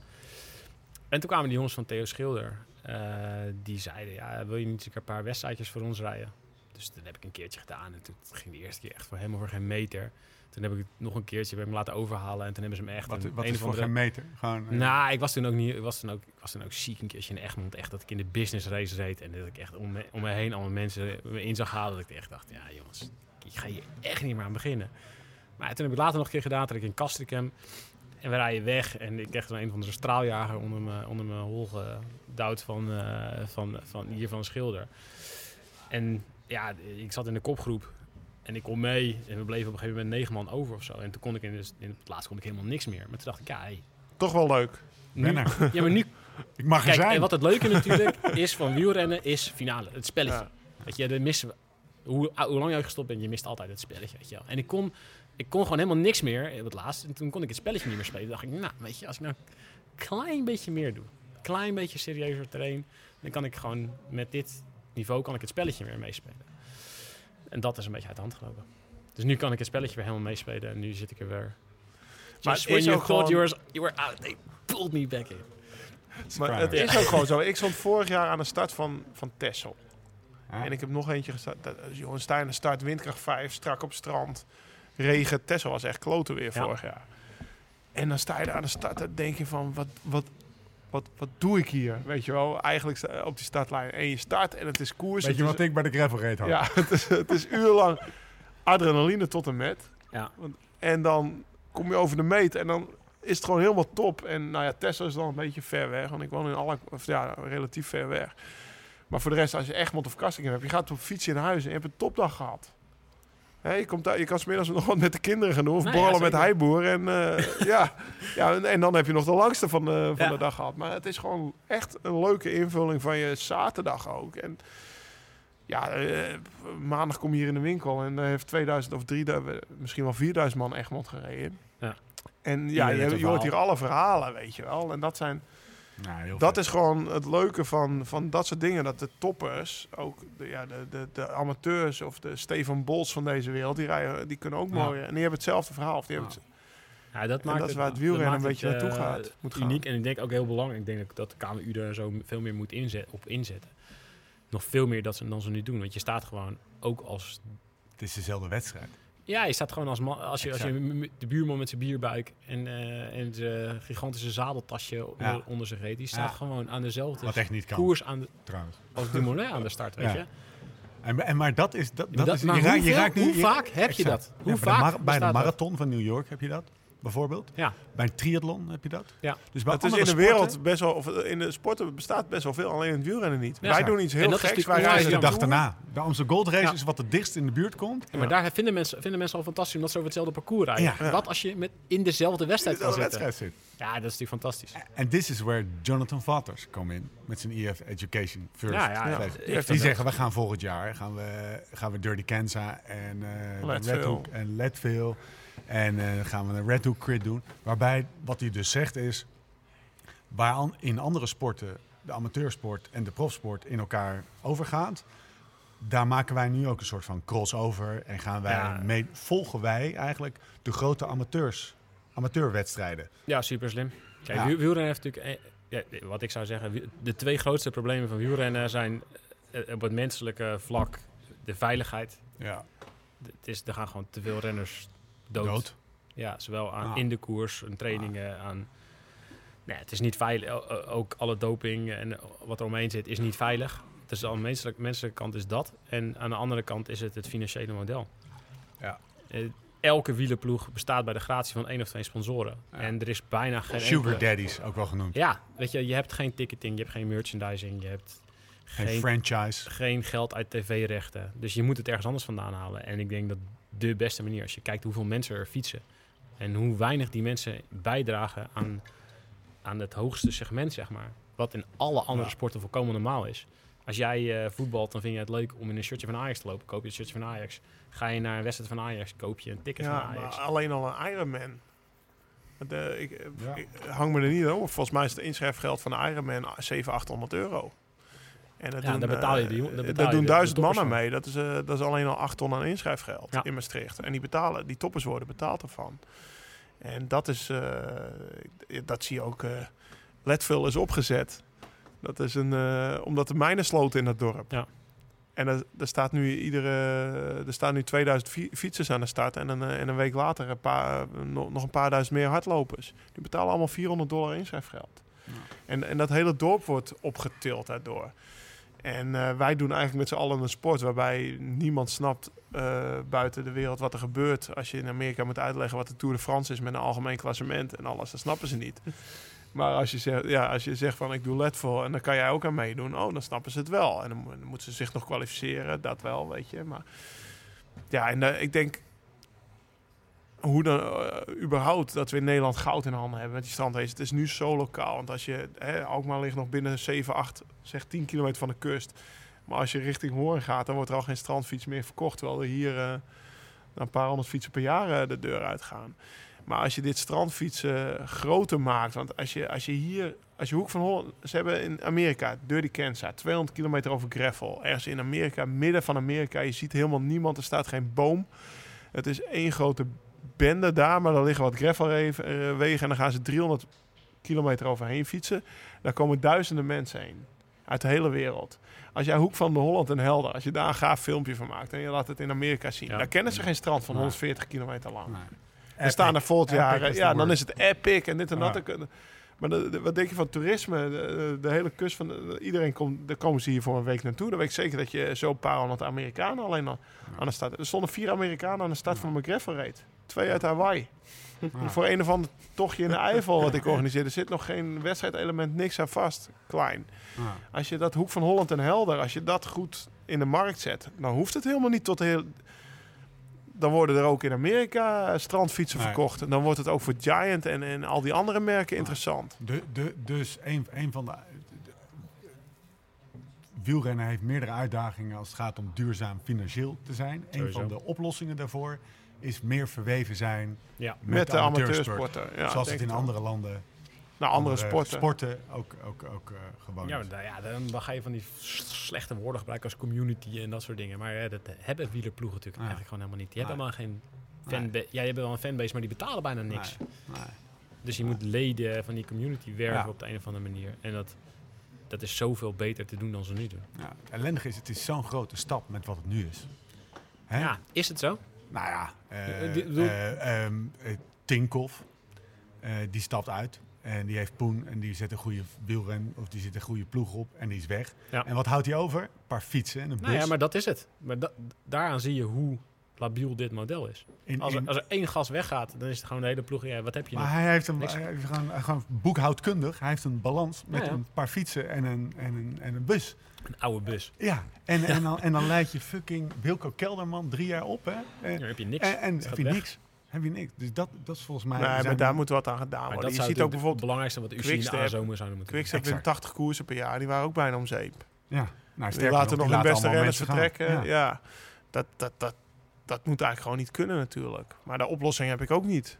En toen kwamen die jongens van Theo Schilder. Eh, die zeiden, ja, wil je niet een paar wedstrijdjes voor ons rijden? Dus dat heb ik een keertje gedaan. En toen ging de eerste keer echt voor helemaal voor geen meter. Toen heb ik het nog een keertje bij hem laten overhalen. En toen hebben ze me echt wat, een, wat een is voor andere... geen meter? Gewoon, eh, Nou, ik was toen ook niet. Ik was toen ook, ik was toen ook ziek een keertje in Egmond. Echt dat ik in de business race reed. En dat ik echt om me, om me heen allemaal mensen me in zag halen. Dat ik echt dacht, ja jongens, ik ga hier echt niet meer aan beginnen. Maar toen heb ik later nog een keer gedaan. Dat ik in Castricum. En we rijden weg. En ik kreeg dan een van de straaljager onder me, onder mijn hol gedouwd van, eh, van, van hier van Schilder. En ja, ik zat in de kopgroep. En ik kon mee en we bleven op een gegeven moment negen man over of zo. En toen kon ik in, de, in het laatst kon ik helemaal niks meer. Maar toen dacht ik, ja, hey, Toch wel leuk. nu, ja, maar nu Ik mag er Kijk, zijn. en wat het leuke natuurlijk is van wielrennen, is finale. Het spelletje. Ja. Weet je, de missen we. Hoe, hoe lang je ook gestopt bent, je mist altijd het spelletje. Weet je wel. En ik kon, ik kon gewoon helemaal niks meer op het laatst. En toen kon ik het spelletje niet meer spelen. Toen dacht ik, nou, weet je, als ik nou een klein beetje meer doe. Een klein beetje serieuzer train. Dan kan ik gewoon met dit niveau kan ik het spelletje weer meespelen. En dat is een beetje uit de hand gelopen. Dus nu kan ik het spelletje weer helemaal meespelen. En nu zit ik er weer. Maar Just when is you thought you, were, you were out, they pulled me back in. Maar het is ook gewoon zo. Ik stond vorig jaar aan de start van, van Texel. Ja. En ik heb nog eentje gestart. Dat, jongens, sta je aan de start, windkracht 5, strak op strand. Regen, Texel was echt kloten weer Ja. vorig jaar. En dan sta je daar aan de start, dan denk je van, wat, wat, wat, wat doe ik hier? Weet je wel, eigenlijk op die startlijn. En je start en het is koers. Weet je wat is, ik bij de gravel reed had? Ja, het is, het is urenlang adrenaline tot en met. Ja. En dan kom je over de meet en dan is het gewoon helemaal top. En nou ja, Tesla is dan een beetje ver weg. Want ik woon in alle, of ja, relatief ver weg. Maar voor de rest, als je Egmond of Kastingem hebt, je gaat op fietsje naar huis en je hebt een topdag gehad. Je, komt je kan smiddags nog wat met de kinderen gaan doen. Of Nou ja, borrelen met heiboer. En, eh, ja, ja, en, en dan heb je nog de langste van, de, van Ja. de dag gehad. Maar het is gewoon echt een leuke invulling van je zaterdag ook. En ja, eh, maandag kom je hier in de winkel en er heeft 2000 of 3000, misschien wel 4000 man Egmond gereden. Ja. En ja, je, je hoort hier alle verhalen, weet je wel. En dat zijn Nou, dat vet. is gewoon het leuke van, van dat soort dingen. Dat de toppers, ook de, ja, de, de, de amateurs of de Stefan Bols van deze wereld, die, rijden, die kunnen ook Ja. mooi. En die hebben hetzelfde verhaal. Of die hebben het- Ja, dat, En maakt dat is waar het wielrennen een beetje het, naartoe eh, gaat, moet gaan. uniek en ik denk ook heel belangrijk. Ik denk dat- de KMU er zo veel meer moet inzet, op inzetten. Nog veel meer dat ze, dan ze nu doen. Want je staat gewoon ook als... Het is dezelfde wedstrijd. Ja, je staat gewoon als man, als je, als je de buurman met zijn bierbuik en, eh, en zijn gigantische zadeltasje onder, Ja. onder zich reed. Die staat Ja. gewoon aan dezelfde Wat echt niet kan, koers aan de, trouwens. als Dumoulin aan de start, weet je. En, en, maar dat is... Dat, Dat, dat is je, raakt, je hoe vaak heb je dat? Hoe bij de vaak bij de marathon van New York heb je dat, bijvoorbeeld. Ja, Bij een triathlon heb je dat. Ja. Dus bij het is in de sporten- wereld best wel, of in de sporten bestaat best wel veel, alleen in het wielrennen niet. Ja. Wij doen iets heel geks. Wij reizen de dag daarna. De Amsterdam Gold Race Ja. is wat het dichtst in de buurt komt. Ja, maar daar vinden mensen, vinden mensen al fantastisch omdat ze over hetzelfde parcours rijden. Ja. Wat als je met in dezelfde wedstrijd kan Dezelfde zitten? wedstrijd zit. Ja, dat is natuurlijk fantastisch. En this is where Jonathan Vatters komt in met zijn EF Education First. Ja, Die zeggen, we gaan volgend jaar gaan we, gaan we Dirty Kansa en eh Hook en Leadville. En eh, gaan we een Red Hook crit doen. Waarbij, wat hij dus zegt is, waar an- in andere sporten de amateursport en de profsport in elkaar overgaat, daar maken wij nu ook een soort van crossover en gaan wij Ja. mee, volgen wij eigenlijk de grote amateurs, amateurwedstrijden. Ja, super slim. Kijk, Ja. wiel- wielrennen heeft natuurlijk... eh, ja, wat ik zou zeggen, de twee grootste problemen van wielrennen zijn eh, op het menselijke vlak de veiligheid. Ja. Het is, er gaan gewoon te veel renners dood. Dood. Ja, zowel aan Ah. in de koers, en trainingen, aan... Nee, het is niet veilig. Ook alle doping en wat er omheen zit is niet veilig. Dus aan de menselijke, menselijke kant is dat. En aan de andere kant is het het financiële model. Ja. Eh, elke wielerploeg bestaat bij de gratie van één of twee sponsoren. Ja. En er is bijna geen Sugar enkele- daddies, ook wel genoemd. Ja, weet je, je hebt geen ticketing, je hebt geen merchandising, je hebt Geen, geen, franchise. geen geld uit tv-rechten. Dus je moet het ergens anders vandaan halen. En ik denk dat de beste manier, als je kijkt hoeveel mensen er fietsen en hoe weinig die mensen bijdragen aan, aan het hoogste segment, zeg maar. Wat in alle andere Ja. sporten volkomen normaal is. Als jij eh, voetbalt, dan vind je het leuk om in een shirtje van Ajax te lopen. Koop je een shirtje van Ajax. Ga je naar een wedstrijd van Ajax, koop je een ticket Ja, van maar Ajax. alleen al een Ironman. De, ik, eh, Ja. ik hang me er niet over. Volgens mij is het inschrijfgeld van de Ironman 700, 800 euro. En dat Ja, doen, betaal je eh, die- je doen duizend mannen mee. Dat is, eh, dat is alleen al 8 ton aan inschrijfgeld Ja. in Maastricht. En die betalen, die toppers worden betaald ervan. En dat is, eh, dat zie je ook. eh Leadville is opgezet. Dat is een, eh, omdat de mijnen sloten in het dorp. Ja. En er, er, staat nu iedere, er staan nu 2000 fi- fietsers aan de start. En een, eh, en een week later een paar, nog, nog een paar duizend meer hardlopers. Die betalen allemaal 400 dollar inschrijfgeld. En, en dat hele dorp wordt opgetild daardoor. En eh, wij doen eigenlijk met z'n allen een sport waarbij niemand snapt eh, buiten de wereld wat er gebeurt. Als je in Amerika moet uitleggen wat de Tour de France is met een algemeen klassement en alles, dat snappen ze niet. Maar als je zegt, ja, als je zegt van ik doe Leadville en dan kan jij ook aan meedoen, oh, dan snappen ze het wel. En dan moeten ze zich nog kwalificeren, dat wel, weet je. Maar ja, en eh, ik denk hoe dan eh, überhaupt dat we in Nederland goud in handen hebben met die strandrace. Het is nu zo lokaal. Want als je, hè, Alkmaar ligt nog binnen 7, 8, zeg 10 kilometer van de kust. Maar als je richting Hoorn gaat, dan wordt er al geen strandfiets meer verkocht. Terwijl er hier eh, een paar honderd fietsen per jaar eh, de deur uitgaan. Maar als je dit strandfietsen groter maakt, want als je, als je hier, als je Hoek van Holland, ze hebben in Amerika, Dirty Kansas, 200 kilometer over gravel. Ergens in Amerika, midden van Amerika, je ziet helemaal niemand, er staat geen boom. Het is één grote bende daar, maar er liggen wat gravelwegen en dan gaan ze 300 kilometer overheen fietsen. Daar komen duizenden mensen heen, uit de hele wereld. Als jij Hoek van de Holland en Helder, als je daar een gaaf filmpje van maakt en je laat het in Amerika zien, Ja. daar kennen ze geen strand van Nee. 140 kilometer lang. Nee. Er staan er volgend jaar, ja, dan is het epic en dit en dat. Ja. Maar de, de- wat denk je van toerisme? De, de hele kust van de- iedereen komt, daar komen ze hier voor een week naartoe. Dan weet ik zeker dat je zo'n paar honderd Amerikanen alleen al aan de start. Er stonden vier Amerikanen aan de start van de McGravel reed. Twee uit Hawaii. Ja. Voor een of ander tochtje in de Eifel wat ik organiseerde. Er zit nog geen wedstrijdelement, niks aan vast. Klein. Ja. Als je dat Hoek van Holland en Helder, als je dat goed in de markt zet, dan hoeft het helemaal niet tot heel. Dan worden er ook in Amerika eh, strandfietsen Nee. verkocht. En dan wordt het ook voor Giant en, en al die andere merken interessant. De, de, dus een, een van de, de- Wielrennen heeft meerdere uitdagingen als het gaat om duurzaam financieel te zijn. Een Sowieso. van de oplossingen daarvoor is meer verweven zijn Ja. Met, de, amateursport. amateursporten. Ja, zoals het in wel. andere landen, Nou, andere sporten. sporten ook, ook, ook eh, gewoon Ja, da- ja, dan, dan ga je van die slechte woorden gebruiken als community en dat soort dingen. Maar ja, dat hebben wielerploegen natuurlijk Ja. eigenlijk gewoon helemaal niet. Die hebben helemaal geen fanbase. Ja, je hebt wel een fanbase, maar die betalen bijna niks. Nee, nee. Dus je moet leden van die community werven Ja. op de een of andere manier. En dat, dat is zoveel beter te doen dan ze nu doen. Ja, ellendig is, het is zo'n grote stap met wat het nu is. Hè? Ja, is het zo? Nou ja, eh, Tinkoff, die stapt uit. En die heeft Poen en die zet een goede wielren of die zet een goede ploeg op en die is weg. Ja. En wat houdt hij over? Een paar fietsen en een bus. Nou ja, maar dat is het. Maar da- daaraan zie je hoe labiel dit model is. In- Als er, in- als er één gas weggaat, dan is het gewoon de hele ploeg. Ja, wat heb je maar nog? hij heeft, een, hij heeft gewoon, gewoon boekhoudkundig. Hij heeft een balans met Ja, ja. een paar fietsen en een, en een, en een bus. Een oude bus. Ja, en, en, dan, en dan leid je fucking Wilco Kelderman drie jaar op. Hè? En, Daar heb je niks. en, en Het heb je weg. niks. Heb je niks. Dus dat, dat is volgens mij... Nee, maar daar moet wat aan gedaan worden. dat Je ziet ook het bijvoorbeeld belangrijkste wat UCI in de A-zomer zouden moeten doen. Quickstep Exact. 80 koersen per jaar. Die waren ook bijna om zeep. Ja, nou, Die sterker laten nog die hun beste renners vertrekken. Ja. Ja, dat, dat, dat, dat moet eigenlijk gewoon niet kunnen natuurlijk. Maar de oplossing heb ik ook niet.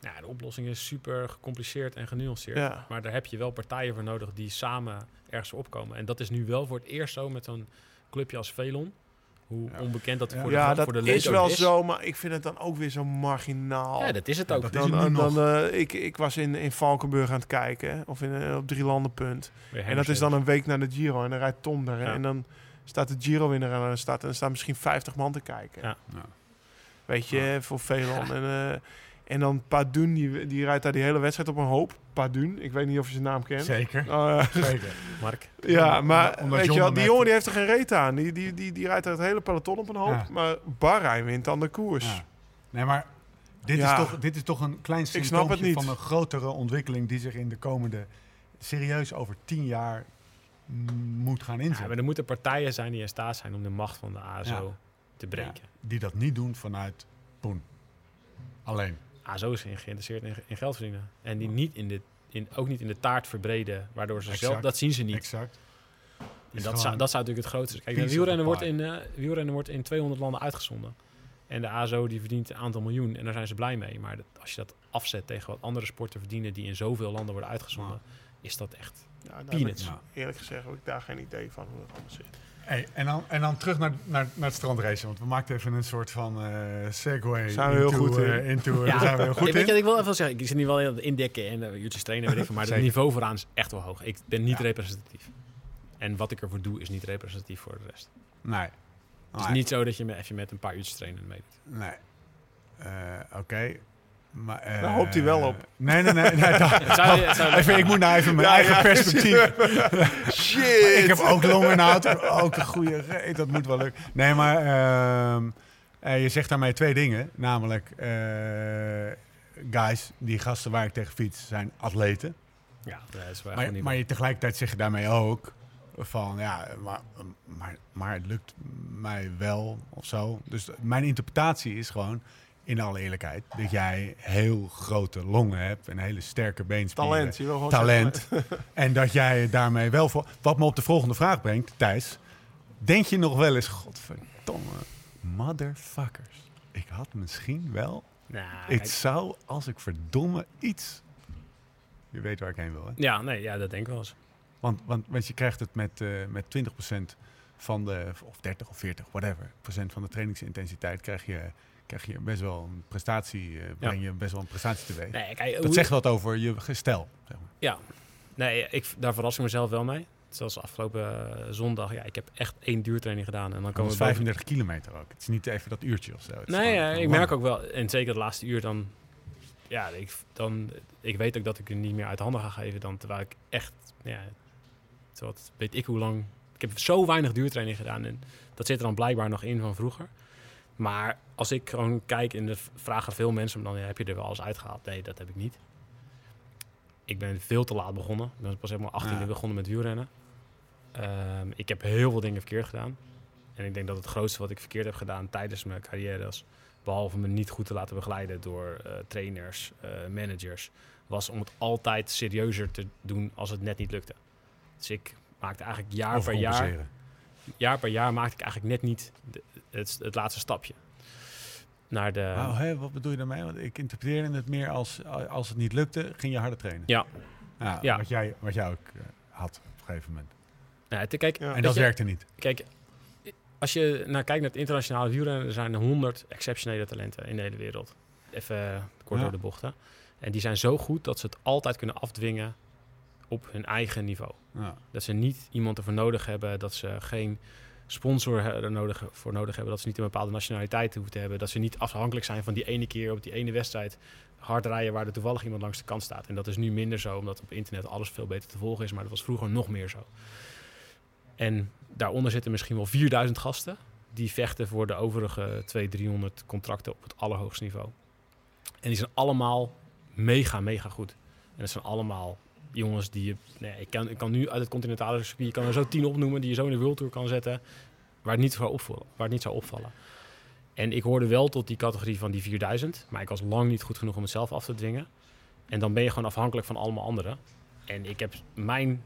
Ja, de oplossing is super gecompliceerd en genuanceerd. Ja. Maar daar heb je wel partijen voor nodig die samen ergens opkomen. En dat is nu wel voor het eerst zo met zo'n clubje als Velon. Hoe Ja. onbekend dat Ja. voor de, Ja, voor dat de is wel is. zo, maar ik vind het dan ook weer zo marginaal. Ja, dat is het Ja, ook. dat is dan, het nu dan, nog. eh, ik, ik was in, in Valkenburg aan het kijken, of in, eh, op drie landenpunt. Weer En dat is dan een week na de Giro en dan rijdt Tom. Ja. En dan staat de Giro-winnaar en dan staat, en staan misschien 50 man te kijken. Ja. Ja. Weet je, voor Velon. En, eh, en dan Padun, die, die rijdt daar die hele wedstrijd op een hoop. Padun, ik weet niet of je zijn naam kent. Zeker. Oh, ja. Zeker. Mark. Ja, maar Omdat weet je wel, die jongen die heeft er geen reet aan. Die, die, die, die rijdt er het hele peloton op een hoop. Ja. Maar Bahrein wint dan de koers. Ja. Nee, maar dit, Ja. is toch, dit is toch een klein niet. van een grotere ontwikkeling die zich in de komende, serieus over tien jaar moet gaan Ja, inzetten. maar er moeten partijen zijn die in staat zijn om de macht van de ASO Ja. te breken. die dat niet doen vanuit Poen. Alleen. ASO is geïnteresseerd in, in geld verdienen. En die niet in de, in, ook niet in de taart verbreden, waardoor ze Exact. zelf... Dat zien ze niet. Exact. En dat, zou, dat zou natuurlijk het grootste zijn. Kijk, of wielrennen wordt, in, eh, wielrennen wordt in 200 landen uitgezonden. En de ASO die verdient een aantal miljoen en daar zijn ze blij mee. Maar dat, als je dat afzet tegen wat andere sporten verdienen die in zoveel landen worden uitgezonden, is dat echt... Ja, Peanuts. ik- Ja. Eerlijk gezegd heb ik daar geen idee van hoe dat allemaal zit. Hey, en, dan, en dan terug naar, naar, naar het strandrace. Want we maakten even een soort van eh segway. Zijn we heel into, goed in. into, daar zijn we heel goed ik, weet in. ik wil even zeggen? Ik zit nu wel in het indekken en uh, uurtjes trainen, weet ik veel, maar het niveau vooraan is echt wel hoog. Ik ben niet Ja. representatief. En wat ik ervoor doe is niet representatief voor de rest. Nee. Het is Nee. niet zo dat je met, even met een paar uurtjes trainen meedoet. Nee. Eh, Oké. Maar, eh, Daar hoopt hij wel op. Nee, nee, nee. nee dat- zou- zou- even, ik moet nou even mijn Ja, eigen ja, perspectief. Shit! ik heb ook longenhout. Ook een goede reet. Dat moet wel lukken. Nee, maar ehm, eh, je zegt daarmee twee dingen. Namelijk, eh, guys, die gasten waar ik tegen fiets zijn atleten. Ja, dat is een Maar, maar je tegelijkertijd zeg je daarmee ook... van ja, maar, maar, maar het lukt mij wel of zo. Dus mijn interpretatie is gewoon, in alle eerlijkheid, dat jij heel grote longen hebt en hele sterke beenspieren. Talent, je wil gewoon Talent. en dat jij daarmee wel voor. Wat me op de volgende vraag brengt, Thijs. Denk je nog wel eens, godverdomme, motherfuckers. Ik had misschien wel. Nou, Het zou, als ik verdomme iets. Je weet waar ik heen wil, hè? ja, nee, ja, dat denk ik wel eens. Want, want, want je krijgt het met, eh met 20% van de, of 30 of 40, whatever, procent van de trainingsintensiteit krijg je, krijg je best wel een prestatie, eh, breng je best wel een prestatie teweeg. Nee, kijk, dat zegt wat over je gestel. Zeg maar. Ja, nee, ik, daar verras ik mezelf wel mee. Zoals afgelopen eh, zondag, ja, ik heb echt één duurtraining gedaan. En dan komen is we boven- 35 kilometer ook. Het is niet even dat uurtje of zo. Het Nee, ja, gewoon ik merk ook wel, en zeker het laatste uur, dan, ja, ik, dan, ik weet ook dat ik het niet meer uit handen ga geven dan terwijl ik echt, ja, wat weet ik hoe lang, ik heb zo weinig duurtraining gedaan en dat zit er dan blijkbaar nog in van vroeger. Maar als ik gewoon kijk en de vragen veel mensen me dan, ja, heb je er wel eens uitgehaald? Nee, dat heb ik niet. Ik ben veel te laat begonnen. Ik ben pas helemaal 18 Ja. begonnen met wielrennen. Ehm, ik heb heel veel dingen verkeerd gedaan. En ik denk dat het grootste wat ik verkeerd heb gedaan tijdens mijn carrière was, behalve me niet goed te laten begeleiden door eh, trainers, eh, managers, was om het altijd serieuzer te doen als het net niet lukte. Dus ik maakte eigenlijk jaar per jaar, jaar per jaar maakte ik eigenlijk net niet de- het, het laatste stapje. Naar de, Oh, hè, wat bedoel je daarmee? Want ik interpreteerde het meer als als het niet lukte, ging je harder trainen. Ja. Ja, Ja. Wat, jij, wat jij ook eh, had op een gegeven moment. Nou, te- kijk, Ja. En dat je- werkte niet. Kijk, als je naar kijkt naar het internationale wielrennen, er zijn 100 exceptionele talenten in de hele wereld. Even kort Ja. door de bochten. En die zijn zo goed dat ze het altijd kunnen afdwingen op hun eigen niveau. Ja. Dat ze niet iemand ervoor nodig hebben, dat ze geen sponsor nodig, voor nodig hebben, dat ze niet een bepaalde nationaliteit hoeven te hebben, dat ze niet afhankelijk zijn van die ene keer op die ene wedstrijd hard rijden waar er toevallig iemand langs de kant staat. En dat is nu minder zo, omdat op internet alles veel beter te volgen is, maar dat was vroeger nog meer zo. En daaronder zitten misschien wel 4000 gasten die vechten voor de overige 200, 300 contracten op het allerhoogste niveau. En die zijn allemaal mega, mega goed. En dat zijn allemaal jongens die je... Nee, ik, kan, ik kan nu uit het continentale circuit... Je kan er zo tien opnoemen die je zo in de World Tour kan zetten... waar het niet zou opvallen. Waar het niet zou opvallen. En ik hoorde wel tot die categorie van die 4000... maar ik was lang niet goed genoeg om het zelf af te dwingen. En dan ben je gewoon afhankelijk van allemaal anderen. En ik heb mijn...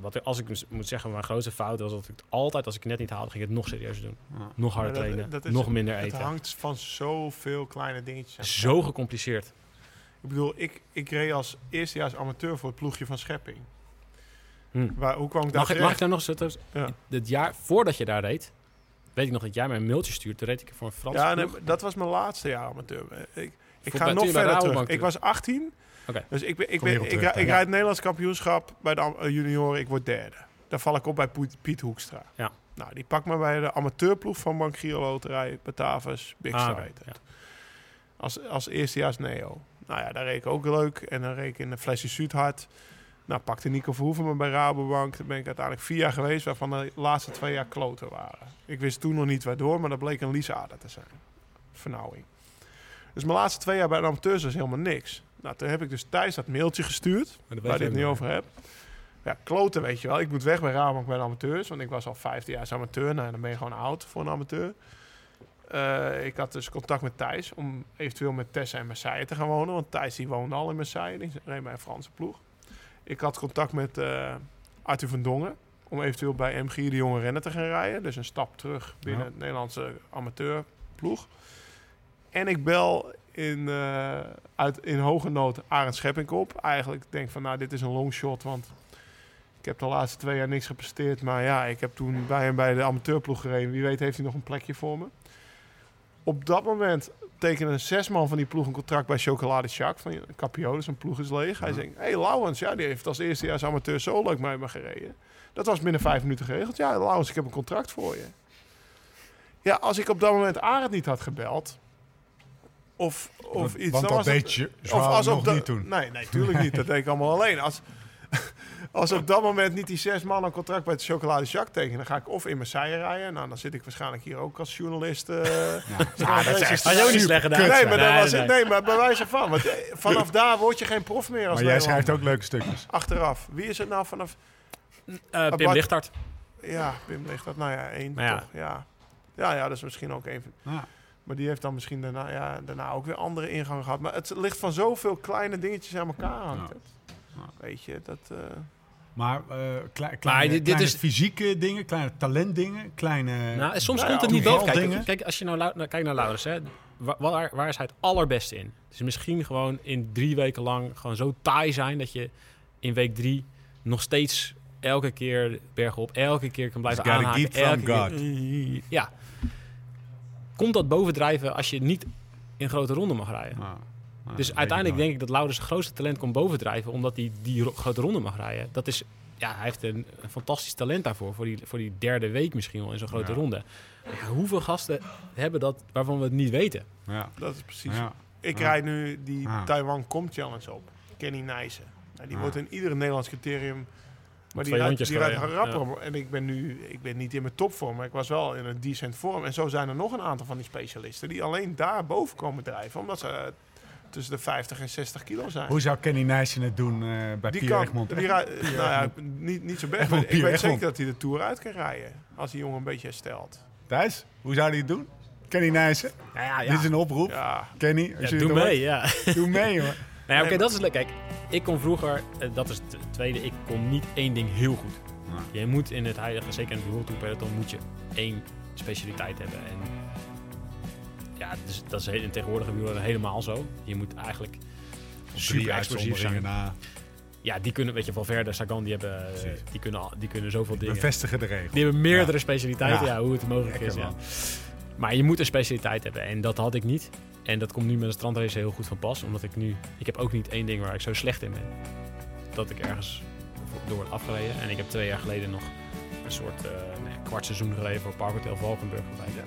Wat, ik- als ik dus moet zeggen, mijn grootste fout was dat ik het altijd, als ik het net niet haalde, ging ik het nog serieuzer doen. Ja. Nog harder dat- trainen, dat is- nog minder Het eten. hangt van zoveel kleine dingetjes. Zo gecompliceerd. Ik bedoel, ik, ik reed als eerstejaars amateur voor het ploegje van Schepping. Hm. Waar, hoe kwam ik daar Mag, ik- mag ik daar nog zo... Ja. Het jaar voordat je daar reed, weet ik nog dat jij mij een mailtje stuurt. Toen reed ik voor een Frans Ja, nee, dat was mijn laatste jaar amateur. Ik, ik ga nog verder terug. Ik was 18. Oké. Dus ik, ben, ik, ben, ik, terug ik Ja. rijd het Nederlands kampioenschap bij de eh, junioren. Ik word derde. Daar val ik op bij Piet, Piet Hoekstra. Ja. Nou, die pakt me bij de amateurploeg van Bank Giro Loterij, Batavus, Big Ah, ja. Als, als eerstejaars Neo. Nou ja, daar reed ik ook leuk. En dan reed ik in de Flesje Zuidhart. Nou, pakte Nico Verhoeven me bij Rabobank. Daar ben ik uiteindelijk vier jaar geweest, waarvan de laatste twee jaar kloten waren. Ik wist toen nog niet waardoor, maar dat bleek een liesader te zijn. Vernauwing. Dus mijn laatste twee jaar bij de amateurs was helemaal niks. Nou, toen heb ik dus Thijs dat mailtje gestuurd, waar ik het nu over heb. Ja, kloten weet je wel. Ik moet weg bij Rabobank bij de amateurs, want ik was al 15 jaar amateur. Nou, dan ben je gewoon oud voor een amateur. Eh, ik had dus contact met Thijs om eventueel met Tessa en Marseille te gaan wonen. Want Thijs die woonde al in Marseille, die reed bij een Franse ploeg. Ik had contact met eh, Arthur van Dongen om eventueel bij MG de jonge rennen te gaan rijden. Dus een stap terug binnen Ja. het Nederlandse amateurploeg. En ik bel in, eh, uit, in hoge nood Arend Schepping op. Eigenlijk denk van, nou, dit is een longshot, want ik heb de laatste twee jaar niks gepresteerd. Maar ja, ik heb toen bij hem bij de amateurploeg gereden. Wie weet heeft hij nog een plekje voor me. Op dat moment tekenen zes man van die ploeg een contract bij Chocolade Jacques van Capio. Dus een ploeg is leeg. Hij zegt, hé hey, Lauwens, ja, die heeft als eerstejaars amateur zo leuk met me gereden. Dat was binnen vijf minuten geregeld. Ja, Lauwens, ik heb een contract voor je. Ja, als ik op dat moment Arend niet had gebeld... Of, of iets... Want dan dat deed je of als nog dat- niet toen. Nee, nee, tuurlijk niet. Dat deed ik allemaal alleen. Als, als op dat moment niet die zes man een contract bij het Chocolade Jacques tekenen, dan ga ik of in Marseille rijden. Nou, dan zit ik waarschijnlijk hier ook als journalist. eh Ja, dat is echt ook niet slecht gedaan? Nee, maar, Nee, was nee. het, nee, maar bij wijze van. Want eh, vanaf daar word je geen prof meer als Maar jij schrijft ook leuke stukjes. Achteraf. Wie is het nou vanaf... Eh, Pim Lichtart. Ja, Pim ligt dat. Nou ja, één ja. toch. Ja. Ja, ja, dat is misschien ook. Ja. Maar die heeft dan misschien daarna, ja, daarna ook weer andere ingangen gehad. Maar het ligt van zoveel kleine dingetjes aan elkaar hangt Ja. Weet je, dat... eh, Maar eh klei- kleine, dit- dit kleine is- fysieke dingen, kleine talentdingen, kleine... Nou, soms nou komt het niet boven. Kijk, kijk, als je nou, nou kijkt naar Laurens, hè, wa- waar, waar is hij het allerbeste in? Is misschien gewoon in drie weken lang gewoon zo taai zijn dat je in week drie nog steeds elke keer bergop, elke keer kan blijven aanhaken. elke keer- ja. Komt dat bovendrijven als je niet in grote ronden mag rijden? Nou, nou, Dus uiteindelijk denk ik dat Laurens zijn grootste talent komt bovendrijven, omdat hij die ro- grote ronde mag rijden. Dat is, ja, hij heeft een, een fantastisch talent daarvoor, voor die, voor die derde week misschien wel in zo'n grote Ja. ronde. Ja, hoeveel gasten hebben dat waarvan we het niet weten? Ja. dat is precies. Ja. Ik Ja. rijd nu die Ah. Taiwan Com Challenge op. Kenny Nijssen. Nou, die Ah. wordt in ieder Nederlands criterium... Maar die rijdt, die rijdt. En ik ben nu ik ben niet in mijn topvorm, maar ik was wel in een decent vorm. En zo zijn er nog een aantal van die specialisten die alleen daar boven komen drijven. Omdat ze tussen de 50 en 60 kilo zijn. Hoe zou Kenny Nijssen het doen eh, bij die Pierre kan, Egmond? die rijdt- nou ja, niet, niet zo best. Ik weet Egmond. zeker dat hij de Tour uit kan rijden. Als die jongen een beetje herstelt. Thijs, hoe zou hij het doen? Kenny Nijssen? Nou ja, Dit is een oproep. Ja, Kenny, als Ja, je doe mee, ja. Doe mee, hoor. Nou ja, Oké, dat is leuk. Kijk, ik kon vroeger, eh, dat is het tweede, ik kon niet één ding heel goed. Ja. Je moet in het huidige, zeker in het World Tour peloton, moet je één specialiteit hebben. En ja, dus dat is in tegenwoordige wielrennen helemaal zo. Je moet eigenlijk super explosief zijn. na. Ja, die kunnen, weet je, Valverde, Sagan, die hebben, Precies. die kunnen, die kunnen zoveel dingen. Bevestigen de regel. Die hebben meerdere specialiteiten, Ja. ja. hoe het mogelijk Lekker, is. Ja. Maar je moet een specialiteit hebben en dat had ik niet. En dat komt nu met een strandrace heel goed van pas. Omdat ik nu, ik heb ook niet één ding waar ik zo slecht in ben. Dat ik ergens door word afgereden. En ik heb twee jaar geleden nog een soort nou ja, kwart seizoen gereden voor Park Hotel Valkenburg. Waarbij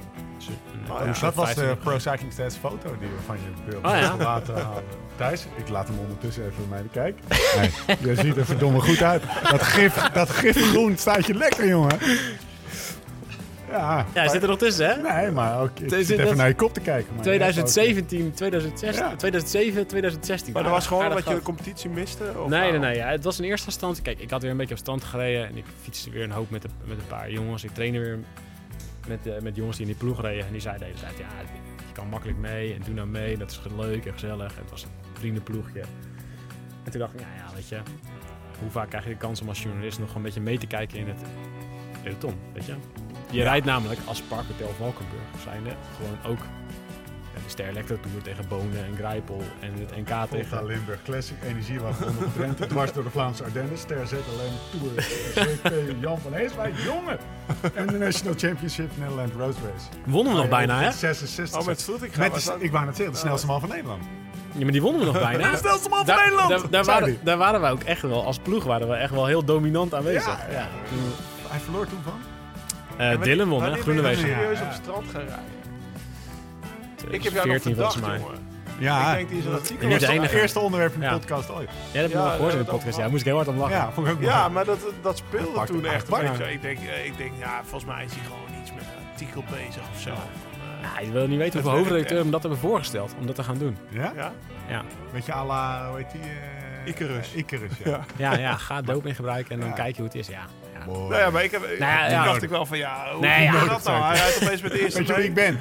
dus Oh ja, Dat was de 15 Pro Cycling Stats foto die we van je beeld Oh ja. laten halen. Thijs, ik laat hem ondertussen even bij de kijk. Nee, je ziet er verdomme goed uit. Dat gif, dat gifgroen staat je lekker, jongen. Ja, Ja, hij zit er nog tussen, hè? Nee, maar ook, ik zit even dat- naar je kop te kijken. maar 2017, 2016, Ja. 2007, 2016. maar dat was gewoon omdat je de competitie miste? Of Nee, nee, nee. Ja, het was in eerste instantie... Kijk, ik had weer een beetje op strand gereden. En ik fietste weer een hoop met, de, met een paar jongens. Ik trainde weer met, eh, met jongens die in die ploeg reden. En die zeiden de hele tijd... Ja, je kan makkelijk mee. En doe nou mee. Dat is leuk en gezellig. En het was een vriendenploegje. En toen dacht ik... Ja, ja, weet je... Hoe vaak krijg je de kans om als journalist nog een beetje mee te kijken in het peloton? Weet je? Je rijdt namelijk als Park Hotel Valkenburg zijnde gewoon ook... Ster Electro Tour tegen Bonen en Grijpel en het NK Volta tegen Limburg Classic, Energiewagen onder Drenthe, dwars door de Vlaamse Ardennen, Ster Z alleen Tour, CP Jan van Heeswijk, jongen! En de National Championship Nederland Road Race. Wonnen we nog bijna, hè? 66. Oh, met Stroetik Met de, dat- ik wou net zeggen, de snelste man van Nederland. Ja, maar die wonnen we nog bijna. De snelste man van Daar, Nederland! daar, daar, waren, daar waren we ook echt wel, als ploeg waren we echt wel heel dominant aanwezig. Ja, Ja, Hij verloor toen van? eh, maar Dylan won, hè? nou Groenewezen. serieus Ja, op het strand gaan rijden? Ik heb jou nog 14 verdacht, volgens mij. jongen. Ja, Ik denk die is een artikel. niet eerste, enige. eerste onderwerp in de Ja. podcast ooit. Jij hebt Ja, nog gehoord in de dat podcast. Ja, daar moest ik heel hard om lachen. Ja, vond ik ook Ja, mooi. maar dat, dat speelde toen echt. Ik, denk, eh, ik denk, ja, volgens mij is hij gewoon iets met een artikel bezig of zo. Van, eh, Ja, je wil niet weten hoeveel Dat hoofdredacteur hem dat hebben voorgesteld om dat te gaan doen. Ja? ja? Ja, Beetje à la, hoe heet die? eh, Icarus. Icarus, ja. Ja. ja, ja ga doping gebruiken en dan Ja. kijk je hoe het is. Ja, ja. Mooi. Nou ja, maar ik heb, ja, toen ja. dacht ik wel van, ja, hoe Nee, ja. dat nou? Hij rijdt opeens met de eerste Weet je wie ik ben?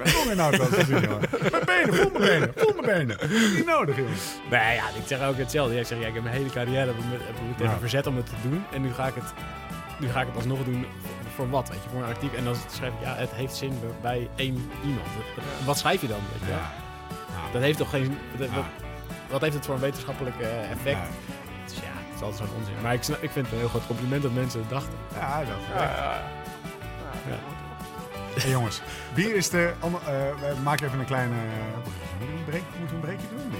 Ik ben jong in auto's gezien, jongen. Mijn benen, voel mijn benen, voel mijn benen. Niet nodig, jongen. Nee, ja, ik zeg ook hetzelfde. Ja, ik zeg, ja, ik heb mijn hele carrière heb ik me, heb ik me tegen Ja. verzet om het te doen. En nu ga ik het, nu ga ik het alsnog doen voor, voor wat, weet je, voor een artikel. En dan schrijf ik, ja, het heeft zin bij- één iemand. Wat- schrijf je dan, weet je wel? Dat heeft toch geen... dat- Ja. wat, wat heeft het voor een wetenschappelijk eh, effect? Ja. Dus ja, het is altijd zo'n onzin. Maar ik, snap- ik vind het een heel groot compliment dat mensen het dachten. Ja, dat Ja, ja. Hey, jongens, wie is de... ander- eh, we maken even een kleine... Moeten we een break- moeten we een breakje doen? of niet?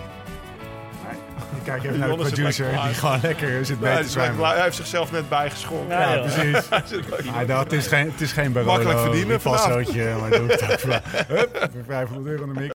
Nee? Ik kijk even naar de Jonas zit producer die gewoon lekker zit mee hij, te is lekker- zwemmen. hij heeft zichzelf net bijgeschonken. Ja, Ja, joh. precies. Hij zit lekker- dat, het, is geen, het is geen Barolo, Makkelijk verdienen Ripassootje, maar doe ik het ook. Hup, voor 500 euro in de mik.